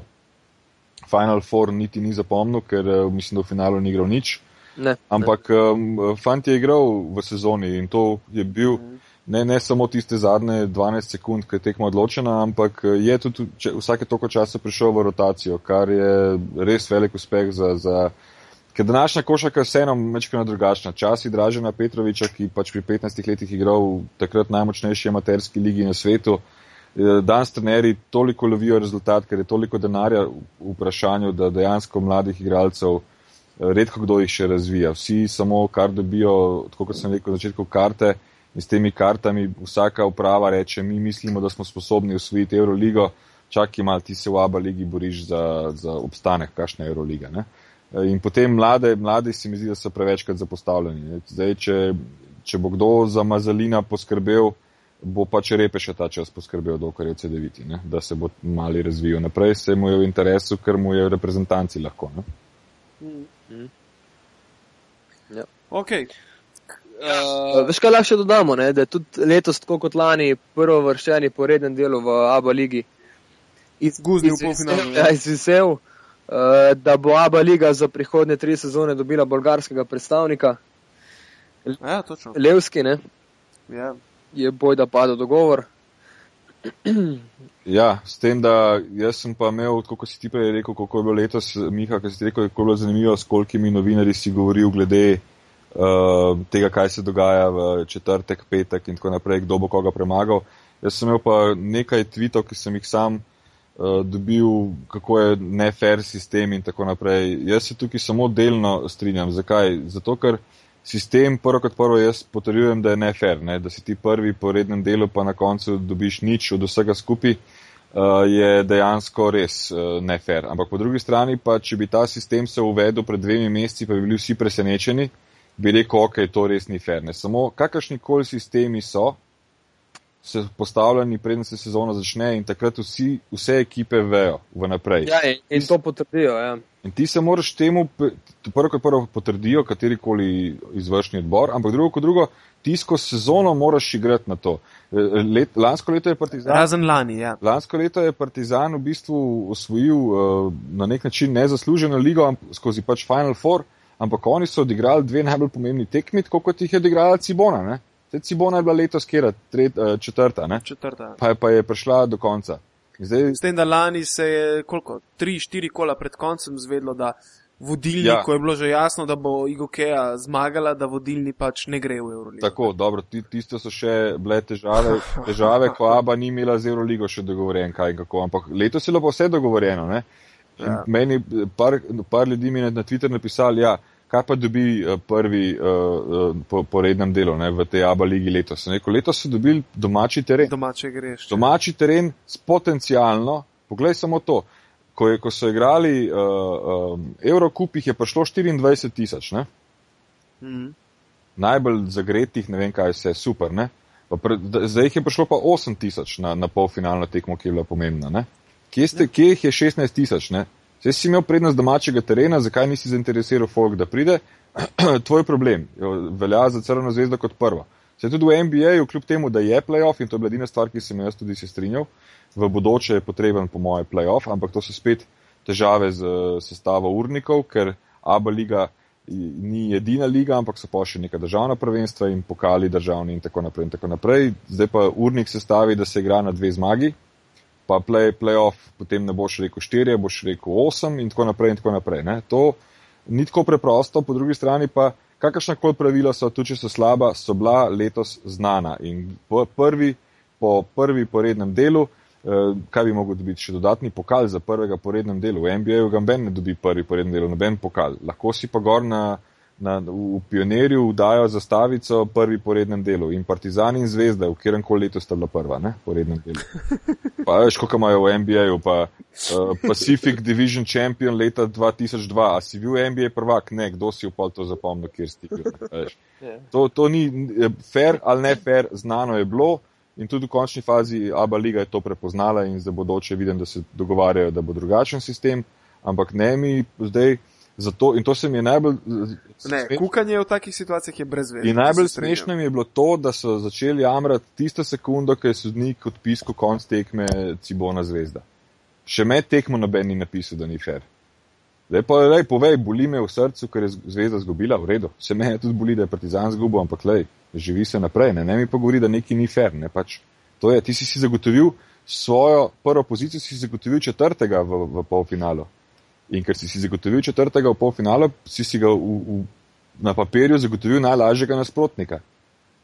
Final Four niti ni zapomnil, ker uh, mislim, da v finalu ni igral nič. Ne, Ampak ne. Um, fant je igral v sezoni in to je bil ne, ne samo tiste zadnje 12 sekund, ki je tekmo odločena, ampak eh, je tudi če, vsake toliko časa prišel v rotacijo, kar je res velik uspeh za. za Ker današnja košarka je vseeno mečkano drugačna. Časi Dražena Petroviča, ki pač pri 15 letih igral takrat najmočnejši amaterski ligi na svetu, uh, Eh, danes trenerji toliko lovijo rezultat, ker je toliko denarja v vprašanju, da dejansko mladih igralcev eh, redko kdo jih še razvija. Vsi samo kar dobijo, tako kot sem rekel na začetku, karte in s temi kartami vsaka uprava reče, mi mislimo, da smo sposobni usvojiti Euroligo, čakaj mal ti se v Aba ligi boriš za, za obstanek, kakšna je Euroliga. Ne? Eh, in potem mlade, mladi se mi zdi, da so prevečkrat zapostavljeni. Zdaj, če, če bo kdo za Mazalina poskrbel, bo pač repe še ta čas poskrbel, dokler je CD-viti, da se bo mali razvijal naprej, se mu je v interesu, ker mu je v reprezentanci lahko. Mm. Mm. Ja. Okay. Uh, veš, kaj lahko še dodamo, ne? da je tudi letos, tako kot lani, prvo vrščeni po rednem delu v ABA ligi izgubil polfinale. Ja, izvisel, uh, da bo ABA liga za prihodne tri sezone dobila bolgarskega predstavnika. Ja, točno. Levski, ne? Ja je boj, da pada dogovor. Ja, s tem, da jaz sem pa imel, kot si ti prej rekel, kako je bilo letos, Miha, ki si rekel, kako je bilo zanimivo, s kolikimi novinarji si govoril glede uh, tega, kaj se dogaja v četrtek, petek in tako naprej, kdo bo koga premagal. Jaz sem imel pa nekaj tvitev, ki sem jih sam uh, dobil, kako je nefer sistem in tako naprej. Jaz se tukaj samo delno strinjam. Zakaj? Zato, ker sistem, prvo kot prvo, jaz potrjujem, da je nefer, ne? da si ti prvi po rednem delu, pa na koncu dobiš nič od vsega skupaj. Uh, je dejansko res uh, nefer. Ampak po drugi strani pa, če bi ta sistem se uvedel pred dvemi meseci, pa bi bili vsi presenečeni, bi rekel, ok, to res ni fer. Ne. Samo kakršni koli sistemi so, se postavljeni, preden se sezona začne in takrat vsi, vse ekipe vejo vnaprej. Ja, in, in to potrdijo. Ja. In ti se moraš temu, prvo kot prvo potrdijo, katerikoli izvršni odbor, ampak drugo kot drugo, ti skozi sezono moraš igrati na to. Let, lansko leto je Partizan. Razen lani, ja. Lansko leto je Partizan v bistvu osvojil uh, na nek način nezasluženo ligo skozi pač Final Four, ampak oni so odigrali dve najbolj pomembni tekmi, kot jih je odigrala Cibona. Ne? Cibona je bila letos kera, tret, uh, četrta, ne? četrta. Pa, je, pa je prišla do konca. Zdaj, S tem, da lani se je koliko, tri, štiri kola pred koncem zvedlo, da vodilni, ja. ko je bilo že jasno, da bo Igokeja zmagala, da vodilni pač ne gre v Euroligo. Tako, dobro, tiste so še bile težave, težave ko Aba ni imela z Euroligo še dogovorjen, kaj in kako, ampak letos je bilo pa vse dogovorjeno, ne? Ja. Meni par, par ljudi mi je na Twitter napisali, ja, kaj pa dobi prvi uh, po, po rednem delu ne, v tej ABA ligi letos. Neko, letos so dobili domači teren. Domače greš. Domači teren s potencialno, poglej samo to, ko, je, ko so igrali uh, um, Eurocup, jih je prišlo 24 tisoč. Mm -hmm. Najbolj zagretih, ne vem kaj vse, super. Ne? Pre, zdaj jih je prišlo pa 8 tisoč na, na polfinalno tekmo, ki je bila pomembna. Ne? Kje, ste, ja. kje jih je 16 tisoč? Če si imel prednost domačega terena, zakaj nisi zainteresiral folk, da pride? Tvoj problem velja za Crveno zvezdo kot prvo. Se tudi v NBA-ju, kljub temu, da je playoff in to je bila edina stvar, ki sem jaz tudi se strinjal, v bodoče je potreben po moje playoff, ampak to so spet težave z sestavo urnikov, ker ABA liga ni edina liga, ampak so pa še neka državna prvenstva in pokali državni in tako naprej in tako naprej. Zdaj pa urnik sestavi, da se igra na dve zmagi, pa play, playoff, potem ne boš rekel štirje, boš rekel osem in tako naprej in tako naprej. Ne? To ni tako preprosto, po drugi strani pa kakršna koli pravila so, tudi če so slaba, so bila letos znana in po prvi, po prvi porednem delu, eh, kaj bi mogel dobiti, še dodatni pokal za prvega porednem delu. V NBA-ju ga ben ne dobi prvi porednem delu, noben pokal. Lahko si pa gor na na, v pionirju dajo zastavico prvi po rednem delu in Partizan in Zvezda, v kjerem koli letu sta bila prva, ne, po rednem delu. Pa veš, koliko imajo v NBA-ju, pa uh, Pacific Division Champion leta 2002, a si bil NBA prvak, ne, kdo si upal to zapomnil, kjer si bil. Ja. To, to ni fair ali ne fair, znano je bilo. In tudi v končni fazi Abba Liga je to prepoznala in za bodoče vidim, da se dogovarjajo, da bo drugačen sistem, ampak ne mi zdaj, Zato, in to se mi je najbolj. Ne, kukanje v takih situacijah je brez veze. In najbolj smešno mi je bilo to, da so začeli jamrati tisto sekundo, ko je sodnik odpisal konc tekme Cibona zvezda. Še med tekmo noben ni napisal, da ni fair. Zdaj pa lej, povej, boli me v srcu, ker je zvezda zgubila, v redu. Se me tudi boli, da je partizan zgubil, ampak lej, živi se naprej. Ne, ne mi pa govori, da neki ni fair. Ne, pač, to je, ti si si zagotovil svojo prvo pozicijo, si zagotovil četrtega v, v polfinalu. In ker si si zagotovil četrtega v polfinalu, si si ga v, v, na papirju zagotovil najlažjega nasprotnika.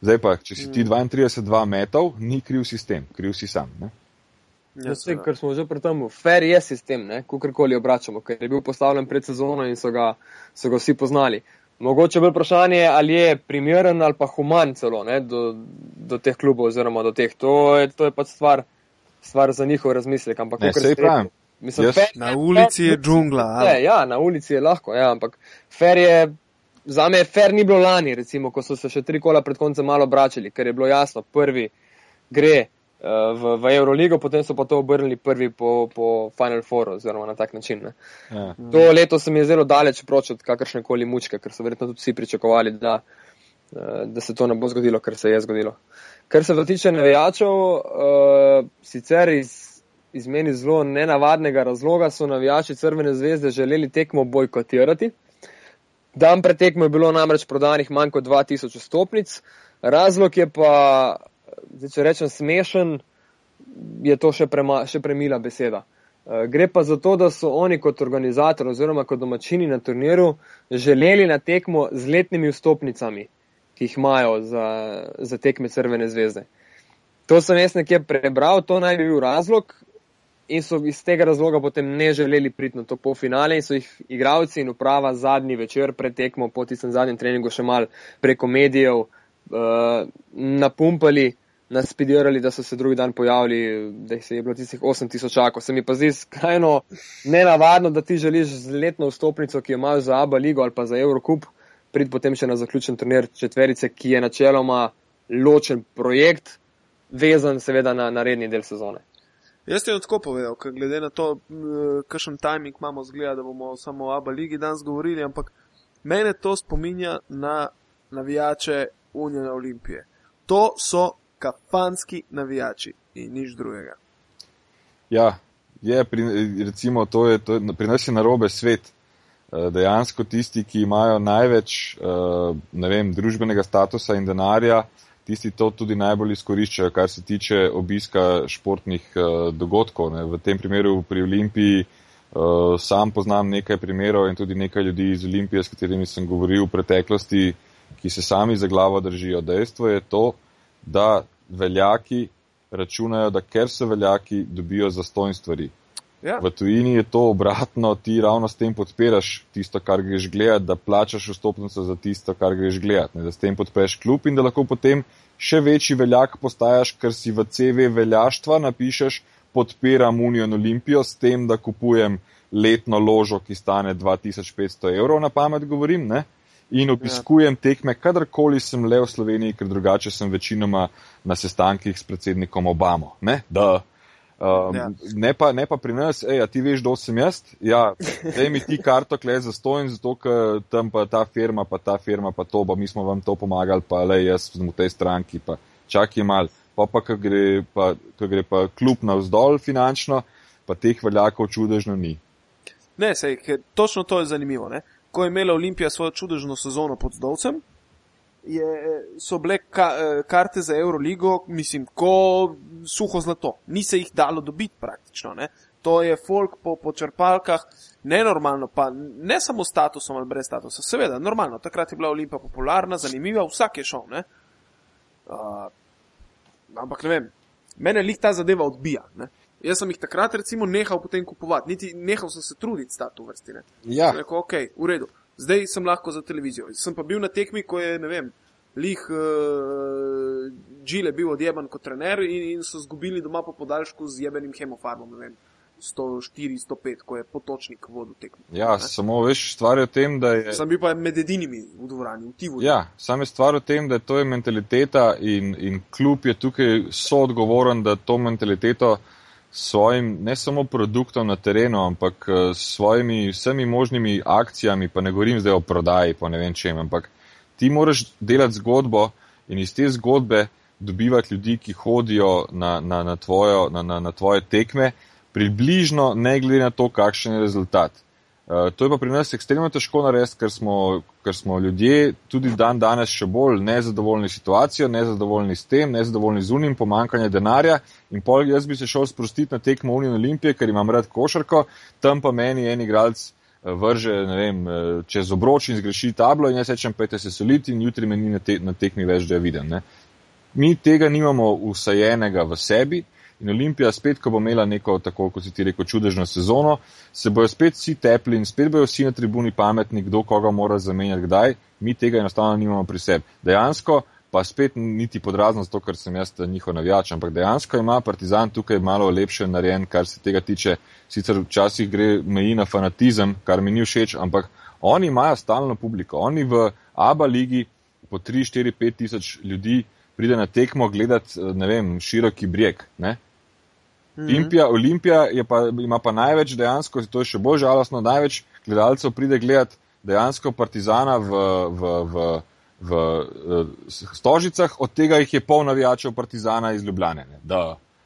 Zdaj pa, če si ti 32 metrov, ni kriv sistem, kriv si sam. Ne? Ja, vse, kar smo že pri tem, fair je sistem, kakorkoli obračamo, ker je bil postavljen pred sezono in so ga, so ga vsi poznali. Mogoče bolj vprašanje, ali je primeren ali pa human celo ne, do, do teh klubov oziroma do teh. To je, to je pač stvar, stvar za njihov razmislek. Ampak, ne, sej pravim. Mislim, yes. fer, na ulici fer, je džungla. Ne, ja, na ulici je lahko, ja, ampak fer je, za me fer ni bilo lani, recimo, ko so se še tri kola pred koncem malo obračali, ker je bilo jasno, prvi gre uh, v, v Euroligo, potem so pa to obrnili prvi po, po Final Fouru, oziroma na tak način. Ja. To leto se mi je zelo daleč proč od kakršne koli mučke, ker so verjetno tudi vsi pričakovali, da, uh, da se to ne bo zgodilo, ker se je zgodilo. Kar se dotiče navijačev, uh, sicer iz iz meni zelo nenavadnega razloga so navijači Crvene zvezde želeli tekmo bojkotirati. Dan pred tekmo je bilo namreč prodanih manj kot 2000 stopnic. Razlog je pa, zdaj, če rečem smešen, je to še, prema, še premila beseda. Uh, gre pa za to, da so oni kot organizator oziroma kot domačini na turnirju želeli na tekmo z letnimi vstopnicami, ki jih imajo za, za tekme Crvene zvezde. To sem jaz nekje prebral, to naj bi bil razlog in so iz tega razloga potem ne želeli priti na to polfinale in so jih igravci in uprava zadnji večer pred tekmo, po tistem zadnjem treningu še mal preko medijev uh, napumpali nas spidirali, da so se drugi dan pojavili, da jih je bilo tistih 8000 čakov. Se mi pa zdi skrajno nenavadno, da ti želiš z letno vstopnico, ki jo imaš za ABA ligo ali pa za Eurocup, prid potem še na zaključen turnir četverice, ki je načeloma ločen projekt, vezan seveda na, na redni del sezone. Jaz ti bom tako povedal, ker glede na to, kakšen timing imamo, zgleda, da bomo samo o ABA ligi danes govorili, ampak mene to spominja na navijače Unije Olimpije. To so kafanski navijači in nič drugega. Ja, je, pri, recimo, to je, to je, pri nas je narobe svet. Eh, dejansko tisti, ki imajo največ eh, vem, družbenega statusa in denarja, tisti to tudi najbolj izkoriščajo, kar se tiče obiska športnih eh, dogodkov. Ne. V tem primeru pri Olimpiji sam poznam nekaj primerov in tudi nekaj ljudi iz Olimpije, s katerimi sem govoril v preteklosti, ki se sami za glavo držijo. Dejstvo je to, da veljaki računajo, da ker so veljaki, dobijo zastojn stvari. Ja. V tujini je to obratno, ti ravno s tem podpiraš tisto, kar greš gledati, da plačaš vstopnico za tisto, kar greš gledati, ne, da s tem podpreš klub in da lahko potem še večji veljak postajaš, ker si v CV veljaštva napišeš podpiram Unijo in Olimpijo s tem, da kupujem letno ložo, ki stane 2500 evrov, na pamet govorim, ne? in obiskujem ja. tekme, kadarkoli sem le v Sloveniji, ker drugače sem večinoma na sestankih s predsednikom Obamo. Ne, um, ja. ne, pa, ne pa pri nas, ej, ti veš, kdo sem jaz. Ja, daj mi ti karto, kle za to in zato, ker tam pa ta firma, pa ta firma, pa to, pa mi smo vam to pomagali, pa le jaz sem v tej stranki, pa čakaj mal. Pa pa, ko gre, pa, gre pa klub navzdol finančno, pa teh veljakov čudežno ni. Ne, sej, točno to je zanimivo. Ne? ko je imela Olimpija svojo čudežno sezono pod Zdovcem, je, so bile ka, eh, karte za Euroligo, mislim, ko suho zlato. Ni se jih dalo dobiti praktično. Ne? To je folk po, po črpalkah, nenormalno, pa ne samo statusom ali brez statusa, seveda, normalno. Takrat je bila Olimpija popularna, zanimiva, vsak je šel. Uh, ampak ne vem, mene lih ta zadeva odbija. Ne? Jaz sem jih takrat, recimo, nehal potem kupovati, niti nehal sem se truditi s to vrstine. Ja. Rekel, ok, v redu, zdaj sem lahko za televizijo. Sem pa bil na tekmi, ko je, ne vem, lih uh, Džile bil odjeban kot trener in, in so zgubili doma po podaljšku z jebenim hemofarbom, ne vem. 104, 105, ko je potočnik vodil tekmo. Ja, ne? samo veš, stvar je v tem, da je. Sem bil pa med edinimi v dvorani, v Tivu. Ja, sam je stvar v tem, da to je mentaliteta in, in klub je tukaj soodgovoren, da to mentaliteto svojim, ne samo produktom na terenu, ampak eh, s svojimi vsemi možnimi akcijami, pa ne govorim zdaj o prodaji, pa ne vem čem, ampak ti moraš delati zgodbo in iz te zgodbe dobivati ljudi, ki hodijo na, na, na, tvojo, na, na, na tvoje tekme, približno ne glede na to, kakšen je rezultat. Eh, to je pa pri nas ekstremno težko narediti, ker smo, ker smo ljudje tudi dan danes še bolj nezadovoljni s situacijo, nezadovoljni s tem, nezadovoljni z unim, pomankanje denarja. In pol jaz bi se šel sprostiti na tekmo Unijo Olimpije, ker imam rad košarko, tam pa meni en igralec eh, vrže vem, eh, čez obroč in zgreši tablo in jaz rečem, pejte se soliti in jutri me ni na, te, na tekmi več, da jo vidim. Ne. Mi tega nimamo usajenega v sebi. In Olimpija, spet, ko bo imela neko, tako kot si ti rekel, čudežno sezono, se bojo spet vsi tepli in spet bojo vsi na tribuni pametni, kdo koga mora zamenjati, kdaj. Mi tega enostavno nimamo pri sebi. Dejansko pa spet niti podrazno zato, ker sem jaz njihov navijač, ampak dejansko ima Partizan tukaj malo lepše narejen, kar se tega tiče. Sicer včasih gre meji na fanatizem, kar mi ni všeč, ampak oni imajo stalno publiko. Oni v ABA ligi po 3, 4, 5 tisoč ljudi pride na tekmo gledati, ne vem, široki breg. Mhm. Olimpija, Olimpija pa, ima pa največ dejansko, to je še bolj žalostno, največ gledalcev pride gledati dejansko Partizana v, v, v, v, v Stožicah, od tega jih je pol navijačev Partizana iz Ljubljane.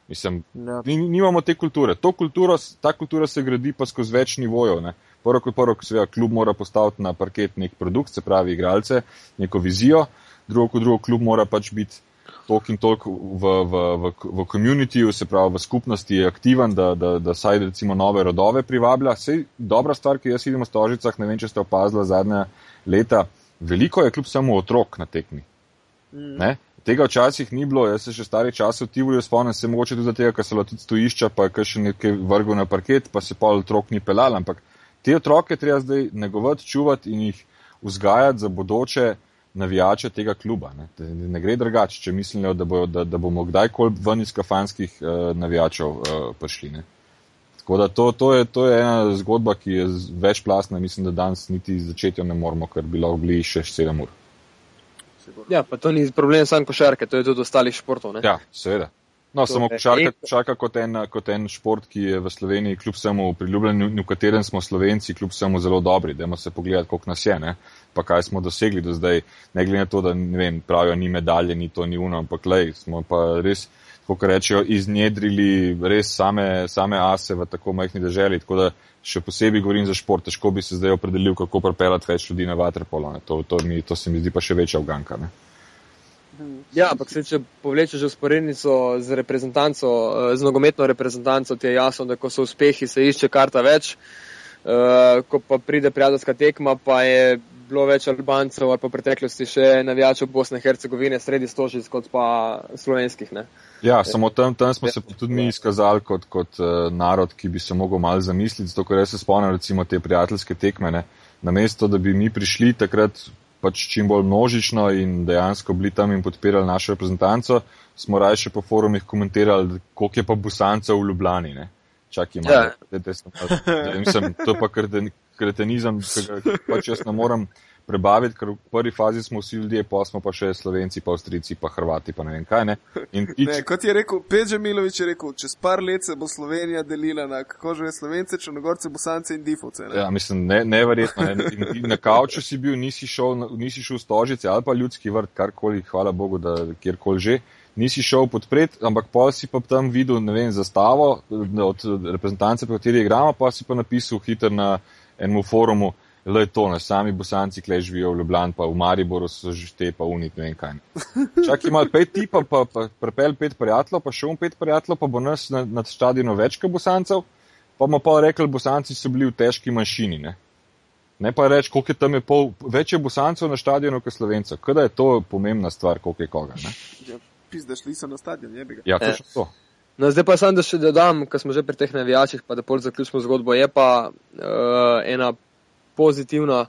Mislim, ja. nimamo te kulture. Kulturo, ta kultura se gradi pa skozi več nivojev. Prvo kot prvo, seveda, klub mora postaviti na parket nek produkt, se pravi, igralce, neko vizijo, drugo kot drugo, klub mora pač biti toliko in toliko v, v, v, v komunitiju, se pravi v skupnosti je aktiven, da, da, da saj recimo nove rodove privablja. Sej dobra stvar, ki jaz vidim v Stožicah, ne vem, če ste opazili zadnja leta, veliko je kljub samo otrok na tekmi. Ne? Tega včasih ni bilo, jaz se še stari čas v Tivoli spomnim, se mogoče tudi tega, ker so tudi stojišča, pa je še nekaj vrgel na parket, pa se pa otrok ni pelal, ampak te otroke treba zdaj negovati, čuvati in jih vzgajati za bodoče navijače tega kluba. Ne, ne gre drugače, če mislijo, da, bo, da, da bomo kdajkoli ven iz kafanskih uh, navijačev uh, prišli. Ne. Tako da to, to, je, to je ena zgodba, ki je večplastna, mislim, da danes niti začeti jo ne moramo, ker bi lahko bili še 7 ur. Ja, pa to ni problem samo košarke, to je tudi ostalih športov. Ne? Ja, seveda. No, samo košarka, košarka kot, en, kot en šport, ki je v Sloveniji, kljub vsemu priljubljen, v katerem smo Slovenci, kljub vsemu zelo dobri. Dajmo se pogledati, koliko nas je, ne? pa kaj smo dosegli do zdaj. Ne glede na to, da ne vem, pravijo, ni medalje, ni to, ni uno, ampak lej, smo pa res, kako rečejo, iznjedrili res same, same ase v tako majhni državi. Tako da še posebej govorim za šport, težko bi se zdaj opredelil, kako propelati več ljudi na vaterpolo. To, to, mi, to se mi zdi pa še večja uganka. Ne? Ja, ampak se, če povlečeš usporednico z reprezentanco, eh, z nogometno reprezentanco, ti je jasno, da ko so uspehi, se išče karta več, uh, ko pa pride prijateljska tekma, pa je bilo več Albancev ali pa v preteklosti še navijačev Bosne in Hercegovine, sredi stožic kot pa slovenskih. Ne? Ja, samo tam, tam smo se tudi mi izkazali kot, kot uh, narod, ki bi se mogel malo zamisliti, zato ker jaz se spomnim recimo te prijateljske tekmene. Namesto, da bi mi prišli takrat pač čim bolj množično in dejansko bili tam in podpirali našo reprezentanco, smo raje še po forumih komentirali, koliko je pa busancev v Ljubljani. Ne? Čakaj, ima, ja. da, da, da, da, mislim, to pa kretenizem, ki ga pač jaz ne morem prebaviti, ker v prvi fazi smo vsi ljudje, pa smo pa še Slovenci, pa Avstrijci, pa Hrvati, pa ne vem kaj. Ne? Tič... Ne, kot je rekel, Peđa Milovič je rekel, čez par let se bo Slovenija delila na kako že Slovence, Črnogorce, Bosance in Difovce. Ne? Ja, mislim, ne, neverjetno. Ne? In, in na kauču si bil, nisi šel, nisi šel v Stožice ali pa ljudski vrt, karkoli, hvala Bogu, da kjerkoli že. Nisi šel podpreti, ampak pa si pa tam videl, ne vem, zastavo od reprezentance, po kateri igramo, pa si pa napisal hiter na enem forumu, le to, ne sami bosanci, ki živijo v Ljubljani, pa v Mariboru so že te pa unit, ne vem kaj. Čak ima pet tipa, pa, pa prepel pet prijateljev, pa še um pet prijateljev, pa bo nas na, na stadionu več kot bosancev, pa bomo pa rekli, bosanci so bili v težki manjšini, ne. Ne pa reči, koliko je tam je pol, več je bosancev na stadionu kot slovencev. Kada je to pomembna stvar, koliko je koga, ne. Ja, pizda, šli so na stadion, je bi ga. Ja, to je to. No, zdaj pa sam, da še dodam, ker smo že pri teh navijačih, pa da pol zaključimo zgodbo, je pa uh, ena pozitivna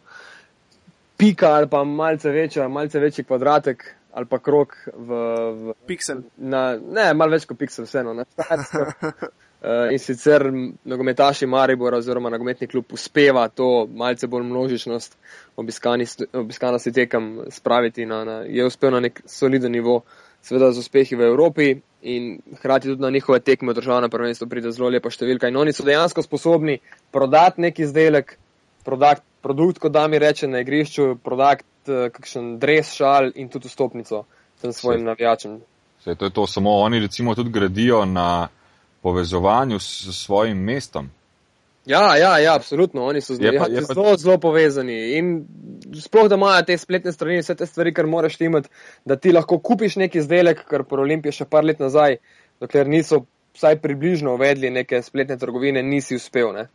pika ali pa malce večja, malce večji kvadratek ali pa krok v. v Pixel. Na, ne, malo več kot pixel, vseeno. Uh, in sicer nogometaši Maribora oziroma nogometni klub uspeva to malce bolj množičnost obiskanosti tekem spraviti na, na, je uspel na nek soliden nivo, seveda z uspehi v Evropi in hkrati tudi na njihove tekme v državnem prvenstvu pride zelo lepa številka in oni so dejansko sposobni prodati nek izdelek, produkt, produkt, kot da mi reče na igrišču, produkt, uh, kakšen dres, šal in tudi stopnico tem svojim navijačem. Vse to je to, samo oni recimo tudi gradijo na povezovanju s, s svojim mestom. Ja, ja, ja, absolutno, oni so zelo, je pa, je pa... zelo, zelo povezani in sploh, da imajo te spletne strani, vse te stvari, kar moraš imeti, da ti lahko kupiš neki izdelek, kar po Olimpiji še par let nazaj, dokler niso vsaj približno uvedli neke spletne trgovine, nisi uspel. Ne?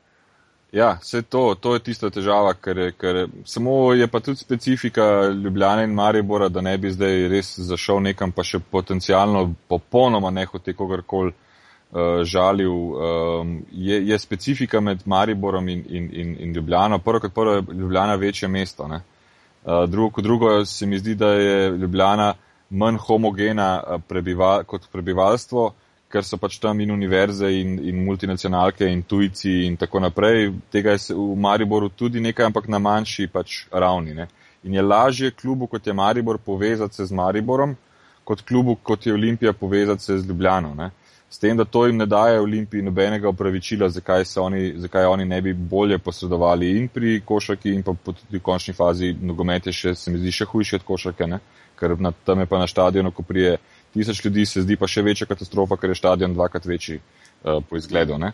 Ja, vse to, to je tista težava, ker, ker samo je pa tudi specifika Ljubljana in Maribora, da ne bi zdaj res zašel nekam, pa še potencialno popolnoma nehote kogarkoli uh, žalil. Um, je, je specifika med Mariborom in, in, in, in Ljubljano. Prvo kot prvo je Ljubljana večje mesto. Uh, drugo kot drugo se mi zdi, da je Ljubljana manj homogena uh, prebival, kot prebivalstvo ker so pač tam in univerze in, in multinacionalke in tujci in tako naprej. Tega je v Mariboru tudi nekaj, ampak na manjši pač ravni. Ne. In je lažje klubu, kot je Maribor, povezati se z Mariborom, kot klubu, kot je Olimpija, povezati se z Ljubljano. Ne. S tem, da to jim ne daje Olimpiji nobenega opravičila, zakaj, oni, zakaj oni ne bi bolje posredovali in pri košarki in pa tudi v končni fazi nogomet je še, se mi zdi, še hujši od košarke, ne. ker na, tam je pa na stadionu, ko prije tisoč ljudi se zdi pa še večja katastrofa, ker je stadion dvakrat večji uh, po izgledu. Uh,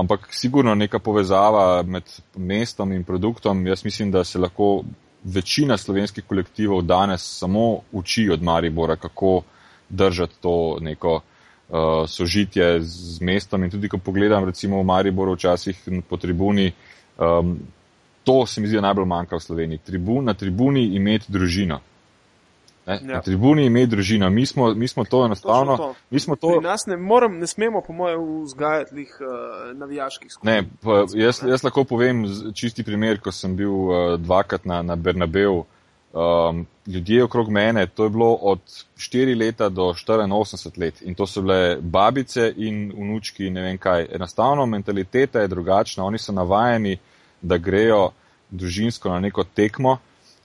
ampak sigurno neka povezava med mestom in produktom, jaz mislim, da se lahko večina slovenskih kolektivov danes samo uči od Maribora, kako, držati to neko uh, sožitje z mestom. In tudi, ko pogledam, recimo v Mariboru, včasih po tribuni, um, to se mi zdi najbolj manjka v Sloveniji. Tribun, na tribuni imeti družino. Ne? Ja. Na tribuni imeti družino. Mi smo, mi smo to enostavno. To. Mi smo to. Pri nas ne, moram, ne smemo, po mojem, vzgajati uh, navijaških skupin. Ne, pa, jaz, jaz lahko povem čisti primer, ko sem bil uh, dvakrat na, na Bernabeu. Um, ljudje okrog mene, to je bilo od 4 leta do 84 let in to so bile babice in vnučki, ne vem kaj. Enostavno mentaliteta je drugačna, oni so navajeni, da grejo družinsko na neko tekmo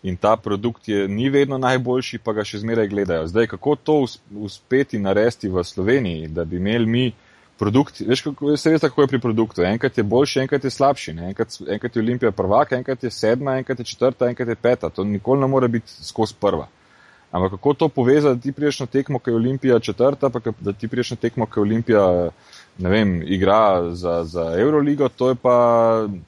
in ta produkt je ni vedno najboljši, pa ga še zmeraj gledajo. Zdaj, kako to uspeti narediti v Sloveniji, da bi imeli mi produkt, veš, kako, se veš, kako je pri produktu. Enkrat je boljši, enkrat je slabši. Enkrat, enkrat je Olimpija prvaka, enkrat je sedma, enkrat je četrta, enkrat je peta. To nikoli ne more biti skozi prva. Ampak kako to povezati, ti priješ na tekmo, ki je Olimpija četrta, pa da ti priješ na tekmo, ki je Olimpija, ne vem, igra za, za Euroligo, to je pa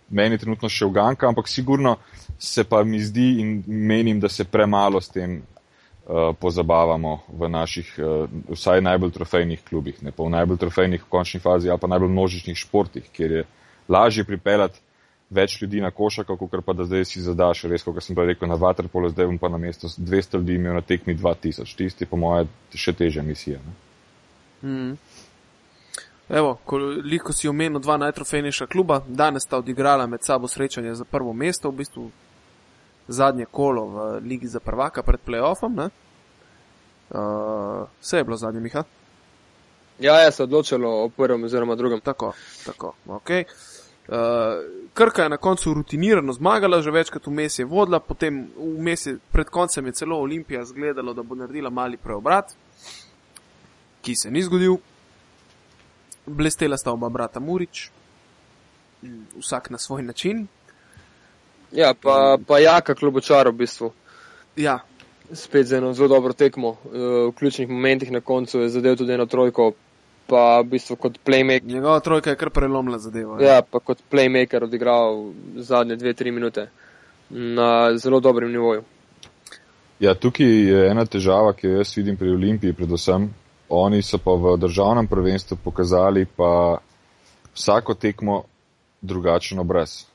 meni trenutno še uganka, ampak sigurno se pa mi zdi in menim, da se premalo s tem uh, pozabavamo v naših, uh, vsaj najbolj trofejnih klubih, ne pa v najbolj trofejnih v končni fazi ali pa najbolj množičnih športih, kjer je lažje pripeljati več ljudi na košarko, kot pa da zdaj si zadaš, res, kot sem prej rekel, na vaterpolo, zdaj bom pa na mesto 200 ljudi imel na tekmi 2000. Tisti, po moje, še teže misije. Mm. Evo, koliko si omenil dva najtrofejnejša kluba, danes sta odigrala med sabo srečanje za prvo mesto, v bistvu zadnje kolo v Ligi za prvaka pred playoffom. Uh, vse je bilo zadnje, Miha? Ja, ja, se je odločilo o prvem oziroma drugem. Tako, tako, ok. Uh, Krka je na koncu rutinirano zmagala, že večkrat vmes je vodila, potem vmes je pred koncem je celo Olimpija zgledala, da bo naredila mali preobrat, ki se ni zgodil. Blestela sta oba brata Murič, vsak na svoj način, Ja, pa, pa jaka klubočar v bistvu. Ja. Spet za eno zelo dobro tekmo. Eh, v ključnih momentih na koncu je zadev tudi eno trojko, pa v bistvu kot playmaker. Njegova trojka je kar prelomila zadeva. Ja, pa kot playmaker odigral zadnje dve, tri minute na zelo dobrem nivoju. Ja, tukaj je ena težava, ki jo jaz vidim pri Olimpiji, predvsem. Oni so pa v državnem prvenstvu pokazali pa vsako tekmo drugačen obraz.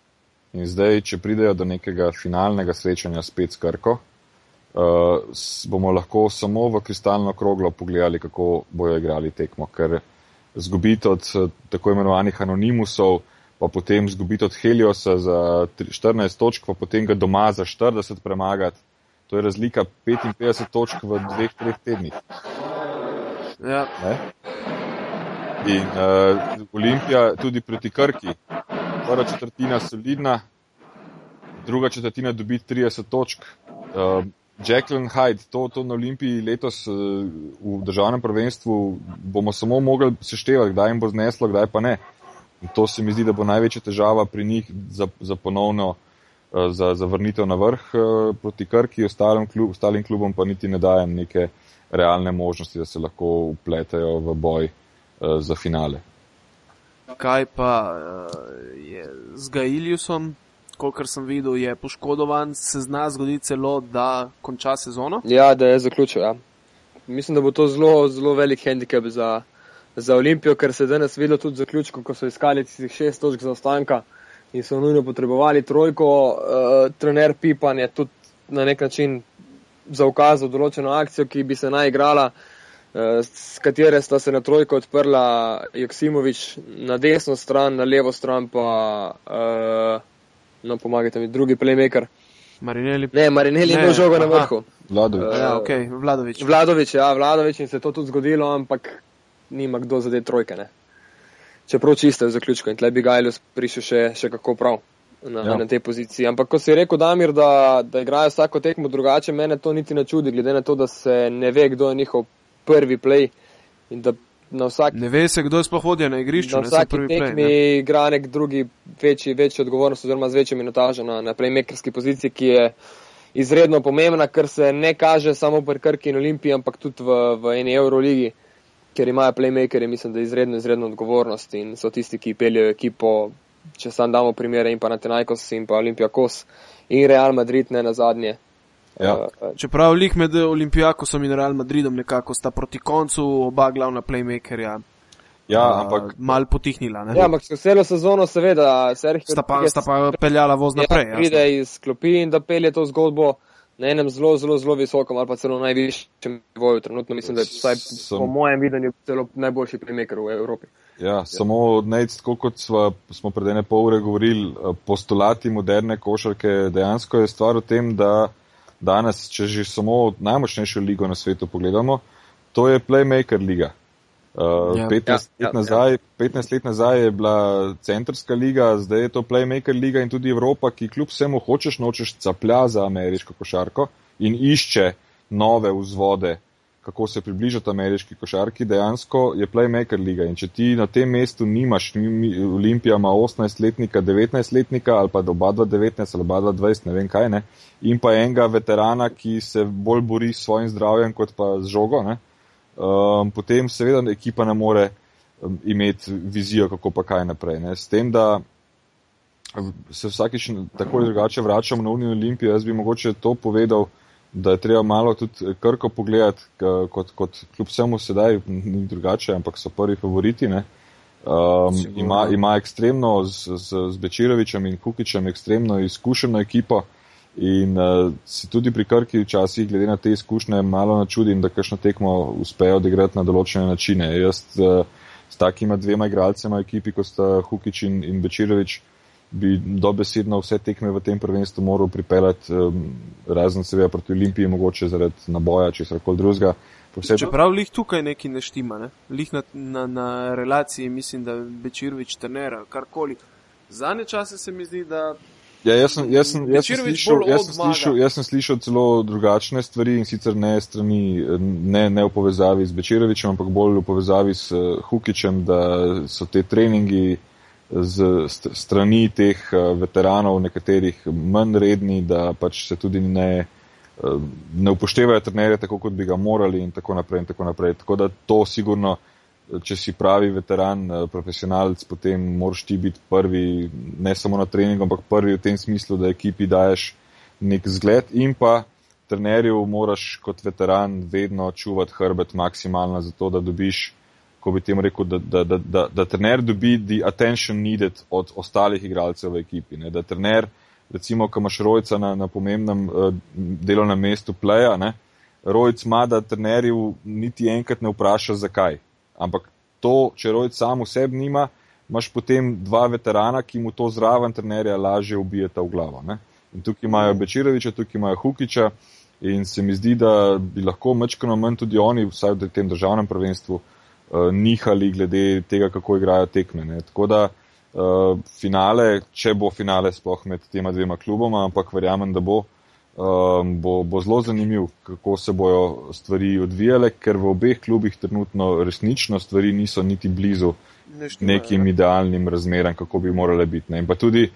In zdaj, če pridejo do nekega finalnega srečanja spet s Krko, uh, bomo lahko samo v kristalno kroglo pogledali, kako bojo igrali tekmo. Ker zgubiti od uh, tako imenovanih anonimusov, pa potem zgubiti od Heliosa za 14 točk, pa potem ga doma za 40 premagati, to je razlika 55 točk v dveh, treh tednih. Ja. In uh, Olimpija tudi proti Krki prva četrtina solidna, druga četrtina dobi 30 točk. Uh, Jacqueline Hyde, to, to na Olimpiji letos uh, v državnem prvenstvu bomo samo mogli seštevati, kdaj jim bo zneslo, kdaj pa ne. In to se mi zdi, da bo največja težava pri njih za, za ponovno, uh, za, za vrnitev na vrh uh, proti Krki, ostalim, klub, ostalim klubom pa niti ne dajem neke realne možnosti, da se lahko upletejo v boj uh, za finale. Kaj pa uh, je z Gailjusom, kolikor sem videl, je poškodovan, se zna zgoditi celo, da konča sezono? Ja, da je zaključil. Ja. Mislim, da bo to zelo, zelo velik handicap za, za Olimpijo, ker se je danes videlo tudi zaključko, ko so iskali tistih šest točk za ostanka in so nujno potrebovali trojko. Uh, trener Pipan je tudi na nek način zaukazal določeno akcijo, ki bi se naj igrala s katere sta se na trojko odprla Joksimovič na desno stran, na levo stran pa, uh, no pomagajte mi, drugi playmaker. Marinelli. Ne, Marinelli je žogo na vrhu. Vladovič. Uh, ja, okay. Vladovič. Vladovič, ja, Vladovič in se je to tudi zgodilo, ampak nima kdo za te trojke, ne. Čeprav čiste v zaključku in tle bi Gajlus prišel še, še kako prav. Na, ja. na tej poziciji. Ampak, ko si rekel, Damir, da, da igrajo vsako tekmo drugače, mene to niti ne čudi, glede na to, da se ne ve, kdo je njihov prvi play. Vsak, ne ve se, kdo je sploh vodil na igrišču. Na vsaki tekmi ne? igra nek drugi večji, večji odgovornost oziroma z večjo minutažo na, na playmakerski poziciji, ki je izredno pomembna, ker se ne kaže samo pri Krki in Olimpiji, ampak tudi v, v eni Euroligi, ker imajo playmakeri, mislim, da izredno, izredno odgovornost in so tisti, ki peljejo ekipo, če sam damo primere in pa na Tenajkos in pa Olimpija Kos in Real Madrid ne na zadnje Ja. Uh, Čeprav lih med Olimpijakosom in Real Madridom nekako sta proti koncu oba glavna playmakerja Ja, uh, ampak mal potihnila. Ne? ja, ampak celo sezono, seveda, Sergio sta, pa, sta pa peljala voz naprej. ja, pride iz klopi in da pelje to zgodbo na enem zelo, zelo, zelo visokem ali pa celo najvišjem nivoju. Trenutno mislim, da je vsaj Sem- po mojem videnju celo najboljši playmaker v Evropi. Ja, samo nec, tako kot sva, smo pred ene pol ure govorili, eh, postulati moderne košarke, dejansko je stvar v tem, da danes, če že samo najmočnejšo ligo na svetu pogledamo, to je Playmaker liga. Uh, Ja. 15, Ja, let ja, nazaj, 15 let nazaj je bila centrska liga, zdaj je to Playmaker liga in tudi Evropa, ki kljub vsemu hočeš nočeš caplja za ameriško košarko in išče nove vzvode, kako se približati ameriški košarki, dejansko je Playmaker liga. In če ti na tem mestu nimaš, Olimpija ima 18-letnika, 19-letnika ali pa oba 19 ali oba 20, ne vem kaj ne, in pa enega veterana, ki se bolj bori s svojim zdravjem kot pa z žogo, ne, um, potem seveda ekipa ne more um, imeti vizijo, kako pa kaj naprej. Ne. S tem, da se vsakič tako ali drugače vračam na Unijo Olimpijo, jaz bi mogoče to povedal, da je treba malo tudi Krko pogledati, kot, kot kljub vsemu sedaj ni drugače, ampak so prvi favoriti. Ne. Um, Sigurno. ima, ima ekstremno z, z, z Bečirovičem in Kukičem ekstremno izkušeno ekipo in uh, si tudi pri Krki včasih glede na te izkušnje malo načudim, da kakšno tekmo uspejo odigrati na določene načine. Jaz uh, s takima dvema igralcema ekipi, kot sta Hukič in, in Bečirovič, bi dobesedno vse tekme v tem prvenstvu moral pripeljati, um, razen seveda proti Olimpiji, mogoče zaradi naboja, če se koli drugega. Posebej, Čeprav lih tukaj nekaj ne štima, ne? lih na, na, na relaciji mislim, da Bečirovič trenera, karkoli. Zadnje čase se mi zdi, da Ja, jaz sem, jaz sem, jaz sem, slišal, jaz, sem slišal, jaz sem slišal celo drugačne stvari in sicer ne, strani, ne, ne v povezavi z Bečirovičem, ampak bolj v povezavi s uh, Hukičem, da so te treningi z st strani teh uh, veteranov nekaterih manj redni, da pač se tudi ne, uh, ne upoštevajo trenerje tako, kot bi ga morali in tako naprej in tako naprej. Tako da to sigurno če si pravi veteran, eh, profesionalc, potem moraš ti biti prvi, ne samo na treningu, ampak prvi v tem smislu, da ekipi daješ nek zgled in pa trenerju moraš kot veteran vedno čuvati hrbet maksimalno, zato da dobiš, ko bi temu rekel, da, da, da, da, da trener dobi the attention needed od ostalih igralcev v ekipi. Ne? Da trener, recimo, ko imaš rojca na, na pomembnem uh, delovnem mestu pleja, ne? rojc ima, da trenerju niti enkrat ne vpraša, zakaj. Ampak to, če rojc sam v sebi nima, imaš potem dva veterana, ki mu to zraven trenerja lažje ubijeta v glavo. Ne? In tukaj imajo Bečiroviča, tukaj imajo Hukiča in se mi zdi, da bi lahko mečkano manj tudi oni, vsaj v tem državnem prvenstvu, uh, nihali glede tega, kako igrajo tekme. Ne? Tako da uh, finale, če bo finale sploh med tema dvema kluboma, ampak verjamem, da bo, um, bo, bo zelo zanimiv, kako se bojo stvari odvijale, ker v obeh klubih trenutno resnično stvari niso niti blizu ne štima. nekim idealnim razmeram, kako bi morale biti. Ne. In pa tudi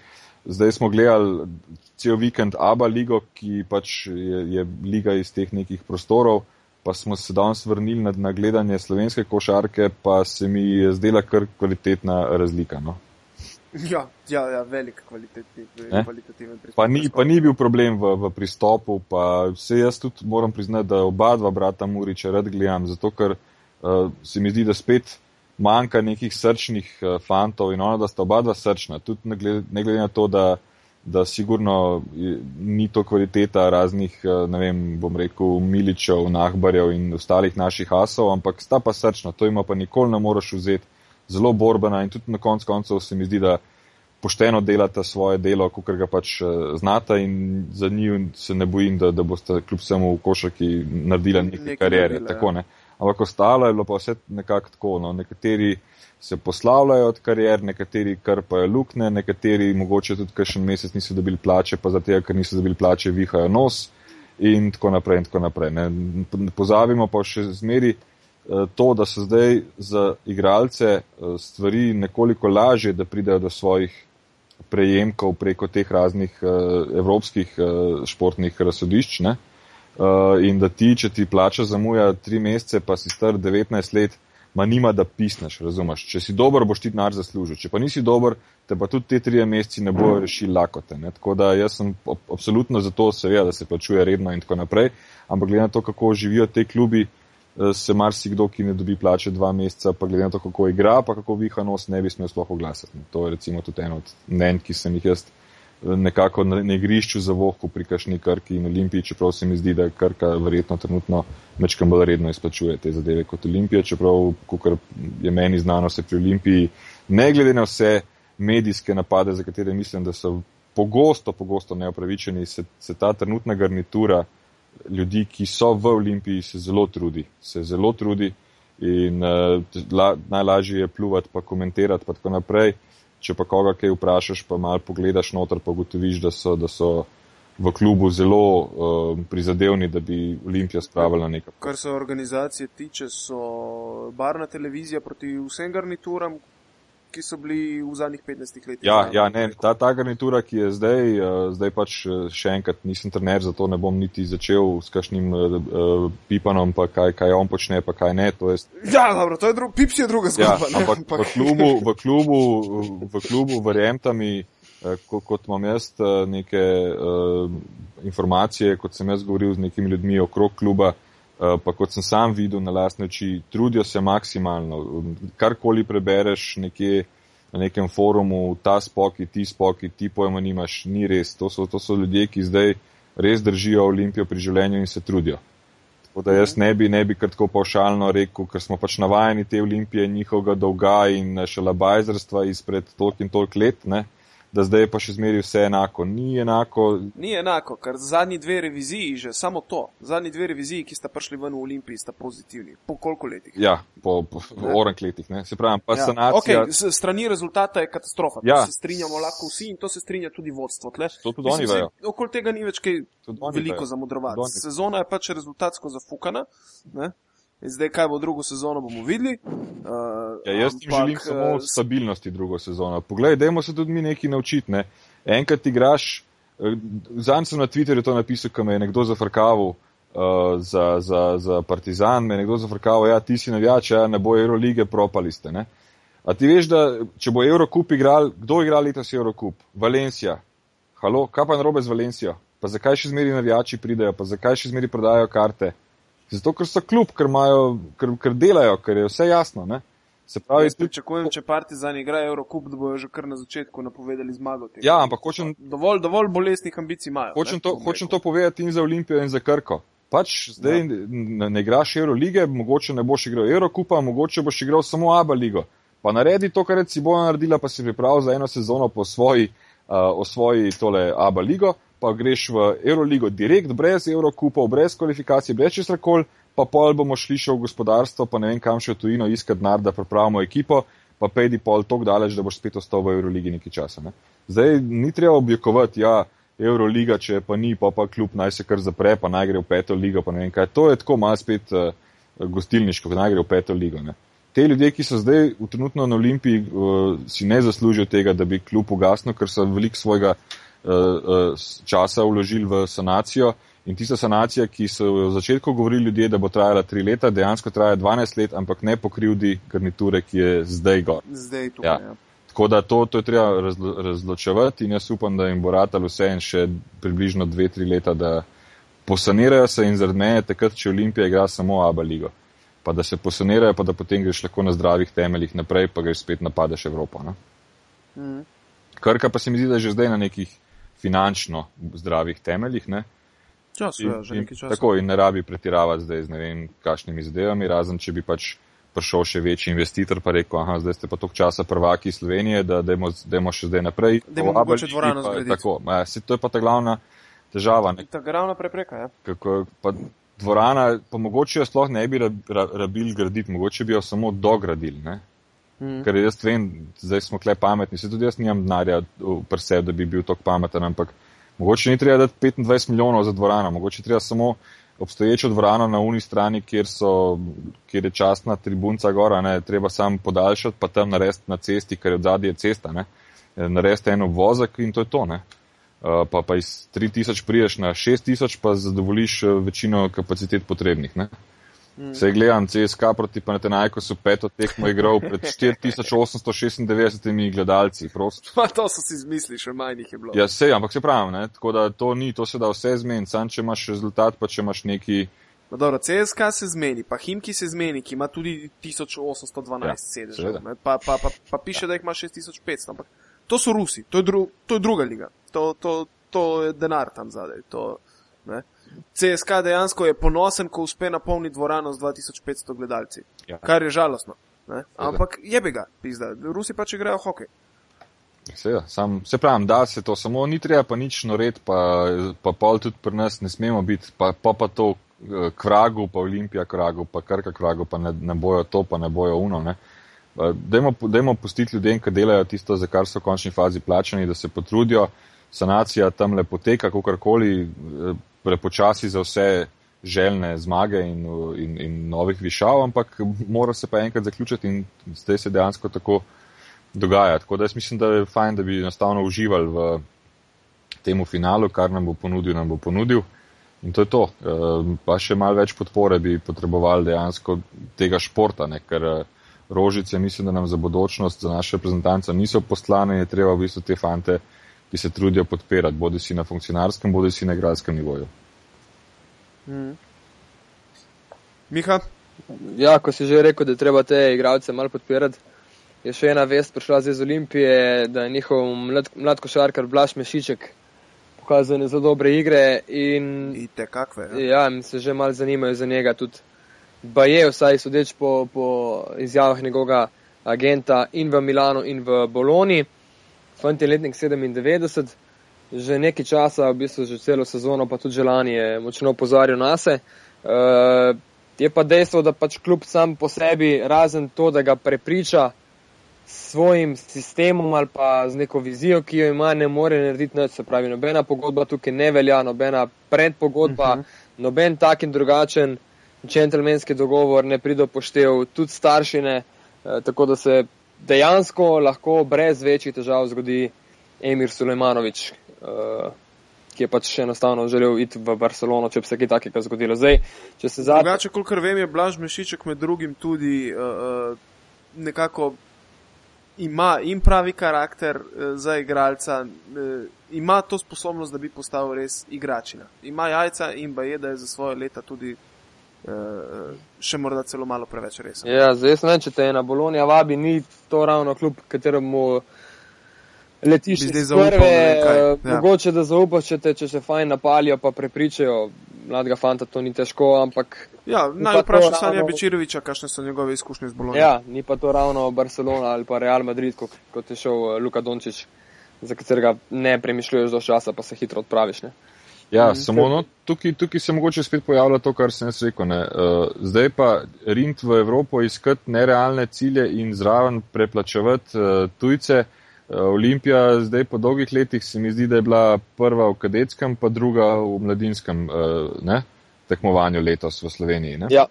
zdaj smo gledali cel vikend ABA ligo, ki pač je, je liga iz teh nekih prostorov, pa smo se danes vrnili na, na gledanje slovenske košarke, pa se mi je zdela kar kvalitetna razlika. No. Ja, ja, ja velik kvalitetni, Ne? kvalitativen prispevek. Pa ni, pa ni bil problem v, v pristopu, pa vse jaz tudi moram priznati, da oba dva brata Muriča rad gledam, zato ker uh, se mi zdi, da spet manjka nekih srčnih uh, fantov in ono, da sta oba dva srčna. Tudi ne glede, ne glede na to, da, da sigurno ni to kvaliteta raznih, uh, ne vem, bom rekel, Miličev, Nahbarjev in ostalih naših asov, ampak sta pa srčna, to ima pa nikoli ne moreš vzeti. Zelo borbena in tudi na koncu koncev se mi zdi, da pošteno delata svoje delo, kot ga pač eh, znata in za njih se ne bojim, da, da boste kljub vsemu v košarki naredila neke Nekaj karijere. naredila, Tako, ja. Ampak ostalo je bilo pa vse nekako tako. No. Nekateri se poslavljajo od karier, nekateri krpajo lukne, nekateri mogoče tudi kakšen mesec niso dobili plače, pa zato, ker niso dobili plače, vihajo nos in tako naprej. In tako naprej ne. Pozabimo pa še zmeri eh, to, da so zdaj za igralce eh, stvari nekoliko lažje, da pridejo do svojih prejemkov preko teh raznih uh, evropskih športnih razsodišč. Ne? Uh, in da ti, če ti plača zamuja tri mesece, pa si star 19 let, ma nima, da pisneš, razumeš. Če si dober, boš ti denar zaslužil, če pa nisi dober, te pa tudi te tri meseci ne bojo rešili lakote. Ne? Tako da jaz sem absolutno za to, seveda, da se plačuje redno in tako naprej, ampak glede na to, kako živijo te klubi, eh, se marsikdo, ki ne dobi plače dva meseca, pa glede na to, kako igra, pa kako viha nos, ne bi smel sploh oglasiti. To je recimo tudi eno od mnen, ki sem jih jaz nekako na igrišču za vohku pri kašni Krki in Olimpiji, čeprav se mi zdi, da Krka verjetno trenutno mečkam bolj redno izplačuje te zadeve kot Olimpija, čeprav, kukor je meni znano, se pri Olimpiji, ne glede na vse medijske napade, za katere mislim, da so pogosto, pogosto neopravičeni, se, se ta trenutna garnitura ljudi, ki so v Olimpiji, se zelo trudi, se zelo trudi in uh, la, najlažje je pluvati pa komentirati pa tako naprej če pa koga kaj vprašaš, pa malo pogledaš noter, pa ugotoviš, da so, da so v klubu zelo uh, prizadevni, da bi Olimpija spravila nekaj. Kar se organizacije tiče, so barna televizija proti vsem garnituram, ki so bili v zadnjih 15 letih. Ja, ja ne, ta, ta garnitura, ki je zdaj, uh, zdaj pač uh, še enkrat nisem trener, zato ne bom niti začel s kakšnim uh, pipanom, pa kaj, kaj on počne, pa kaj ne. Je... Ja, dobro, to je drugo, pips je druga ja, zgodba. Ja, ampak v klubu, v klubu, v klubu, verjemta mi, kot, kot imam jaz neke uh, informacije, kot sem jaz govoril z nekimi ljudmi okrog kluba, Uh, pa kot sem sam videl na lastne oči, trudijo se maksimalno. Karkoli prebereš nekje na nekem forumu, ta spoki, ti spoki, ti pojma nimaš, ni res. To so, to so ljudje, ki zdaj res držijo Olimpijo pri življenju in se trudijo. Tako da jaz ne bi, ne bi kar tako pavšalno rekel, ker smo pač navajeni te Olimpije, njihovega dolga in šalabajzrstva izpred toliko in toliko let. Ne? Da zdaj je pa še zmeri vse enako. Ni enako. Ni enako, ker zadnji dve reviziji, že samo to, zadnji dve reviziji, ki sta prišli ven v Olimpiji, sta pozitivni. Po koliko letih? Ja, po, po orank letih, ne? se pravi, pa ja. sanacija. Okay, strani rezultata je katastrofa. Ja. Se strinjamo lahko vsi in to se strinja tudi vodstvo. Tle. To tudi oni vejo. Okoli tega ni več kaj veliko zamudrovati. Sezona je pač rezultatsko zafukana. Ne? Zdaj, kaj bo drugo sezono, bomo videli. Uh, ja, jaz ti želim samo uh, stabilnosti drugo sezono. Poglej, dajmo se tudi mi nekaj naučiti. Ne? Enkrat igraš, uh, zanj sem na Twitterju to napisal, ko me je nekdo zafrkaval uh, za, za, za Partizan, me je nekdo zafrkaval, ja, ti si navijač, ja, ne bo Eurolige, propali ste. Ne? A ti veš, da če bo Eurocup igral, kdo igra letos Eurocup? Valencija. Halo, kaj pa narobe z Valencijo? Pa zakaj še zmeri navijači pridejo, pa zakaj še zmeri prodajo karte? Zato, ker so kljub, ker, ker, ker delajo, ker je vse jasno. Ne? Se pravi, jaz pričakujem, če Partizan igra Eurocup, da bojo že kar na začetku napovedali zmago. Ja, ampak hočem. Dovolj, dovolj bolestnih ambicij imajo. Hočem, to, hočem to povedati in za Olimpijo in za Krko. Pač zdaj ja. ne, ne igraš Eurolige, mogoče ne boš igral Eurocupa, mogoče boš igral samo Aba ligo. Pa naredi to, kar je Cibona naredila, pa si pripravil za eno sezono po svoji, uh, svoji tole Aba ligo pa greš v Euroligo direkt, brez Eurokupov, brez kvalifikacij, brez česar koli, pa pol bomo šli še v gospodarstvo, pa ne vem kam še v tujino iskati denar, da pripravimo ekipo, pa pejdi pol tok daleč, da boš spet ostal v Euroligi nekaj časa. Ne? Zdaj ni treba oblikovati, ja, Euroliga, če pa ni, pa pa kljub naj se kar zapre, pa naj gre v peto ligo, pa ne vem kaj. To je tako malo spet uh, gostilniško, naj gre v peto ligo. Ne? Te ljudje, ki so zdaj trenutno na Olimpiji, uh, si ne zaslužijo tega, da bi kljub ugasnil, ker so veliko svojega eh, časa vložili v sanacijo. In tista sanacija, ki so v začetku govorili ljudje, da bo trajala tri leta, dejansko traja 12 let, ampak ne pokrivdi garniture, ki je zdaj gor. Zdaj tukaj, ja. Ja. Tako da to, to je treba razlo, razločevati in jaz upam, da jim bo ratal vse in še približno dve, tri leta, da posanirajo se in zaradi mene takrat, če Olimpija igra samo Aba ligo. Pa da se posanirajo, pa da potem greš lahko na zdravih temeljih naprej, pa greš spet napadeš Evropo. Mm. Krka pa se mi zdi, da je že zdaj na nekih finančno zdravih temeljih. Ne? Čas, in, ja, že nekaj časa. Tako in ne rabi pretiravati zdaj z ne vem kakšnimi zadevami, razen če bi pač prišel še večji investitor pa rekel, aha, zdaj ste pa toliko časa prvaki Slovenije, da dajmo še zdaj naprej. Dajmo mogoče dvorano zgraditi. Tako, ja, se, to je pa ta glavna težava. Ne? Ta glavna prepreka, ja. Kako, pa dvorana, pa mogoče jo sploh ne bi rabili graditi, mogoče bi jo samo dogradili, ne? Mm. Ker jaz vem, zdaj smo kle pametni, se tudi jaz nimam denarja v sebi, da bi bil tako pameten, ampak mogoče ni treba dati 25 milijonov za dvorano, mogoče treba samo obstoječo dvorano na uni strani, kjer, so, kjer je častna tribunca gora, ne, treba sam podaljšati, pa tam narediti na cesti, ker je odzadje cesta, ne, narediti en obvozek in to je to. Ne. Uh, pa, pa iz 3000 priješ na 6000, pa zadovoljiš uh, večino kapacitet potrebnih. Ne. Vse gledam, CSK proti Panatenajko so peto tekmo igral pred 4896 gledalci. Prost. Pa to so si izmislili, še manj jih je bilo. Ja, se, ampak se pravi, ne? tako da to ni, to se da vse zmeniti, sam če imaš rezultat, pa če imaš neki. No, dobro, CSK se zmeni, pa Himki se zmeni, ki ima tudi 1812 Ja, sedežev, pa, pa, pa, pa piše, da jih ima 6500, ampak to so Rusi, to je, dru, to je druga liga, to, to, to je denar tam zadaj. To, ne. CSK dejansko je ponosen, ko uspe napolniti dvorano z 2500 gledalci, Ja. kar je žalostno. Ne. Ampak jebe ga, pizda, Rusi pač igrajo hokej. Seveda, sam, se pravim, da se to samo ni treba, pa nič noret, pa, pa pol tudi pri nas ne smemo biti, pa, pa, pa to eh, kragu, pa olimpija kragu, pa krka kragu, pa ne, ne bojo to, pa ne bojo uno. Ne. Dajmo, dajmo pustiti ljudem, ki delajo tisto, za kar so v končni fazi plačani, da se potrudijo. Sanacija tam le poteka, kakorkoli, eh, prepočasi za vse željne zmage in, in, in novih višav, ampak mora se pa enkrat zaključiti in zdaj se dejansko tako dogaja. Tako da jaz mislim, da je fajn, da bi enostavno uživali v temu finalu, kar nam bo ponudil, nam bo ponudil. In to je to. E, Pa še malo več podpore bi potrebovali dejansko tega športa, ne? ker e, rožice mislim, da nam za bodočnost, za naše reprezentance niso poslane in je treba v bistvu te fante, ki se trudijo podpirati, bodi si na funkcionarskem, bodi si na igralskem nivoju. Miha, Ja, ko si že rekel, da je treba te igralce malo podpirati, je še ena vest prišla iz Olimpije, da je njihov mlad, mlad košarkar Blaž Mešiček pokazal zelo dobre igre in ite kakve. Ja. ja, in se že malo zanimajo za njega tudi. Baje, vsaj sodeč po, po izjavah njegovega agenta in v Milanu in v Boloni. Fant je letnik 97, že nekaj časa, v bistvu že celo sezono, pa tudi že lani je močno opozarjal na se. Uh, je pa dejstvo, da pač kljub sam po sebi, razen to, da ga prepriča s svojim sistemom ali pa z neko vizijo, ki jo ima, ne more narediti nič. Se pravi, nobena pogodba tukaj ne velja, nobena predpogodba, uh -huh. noben tak in drugačen džentlmenski dogovor ne pride poštev, tudi staršine, eh, tako da se dejansko lahko brez večjih težav zgodi Emir Sulejmanovič. Eh, ki je pač enostavno želel iti v Barcelono, če bi se kaj takega zgodilo. Zdaj, če se zadnji. Drugače, kolikor vem, je Blaž Mešiček med drugim tudi uh, nekako ima in pravi karakter uh, za igralca, uh, ima to sposobnost, da bi postal res igračina. Ima jajca in ba je, da je za svoje leta tudi uh, še morda celo malo preveč resen. Ja, zdaj ne vem, če te ena Bolonija vabi, ni to ravno kljub kateremu letiš iz zaupal, prve, kaj, eh, ja. mogoče da zaupaš, če te, če se fajn napalijo, pa prepričajo mladega fanta, to ni težko, ampak Ja, naj vprašam ravno- Sanja Bečiroviča, kakšne so njegove izkušnje z Bolonijo. ja, ni pa to ravno Barcelona ali pa Real Madrid, kot, kot je šel eh, Luka Dončić, za katerega ne premišljuješ do časa, pa se hitro odpraviš. Ne? Ja, samo no, tukaj, tukaj se mogoče spet pojavlja to, kar sem jaz rekel. Ne. Uh, zdaj pa rind v Evropo iskati nerealne cilje in zraven preplačevati uh, tujce. Uh, Olimpija zdaj po dolgih letih se mi zdi, da je bila prva v kadetskem, pa druga v mladinskem uh, ne, tekmovanju letos v Sloveniji. Ne. Ja.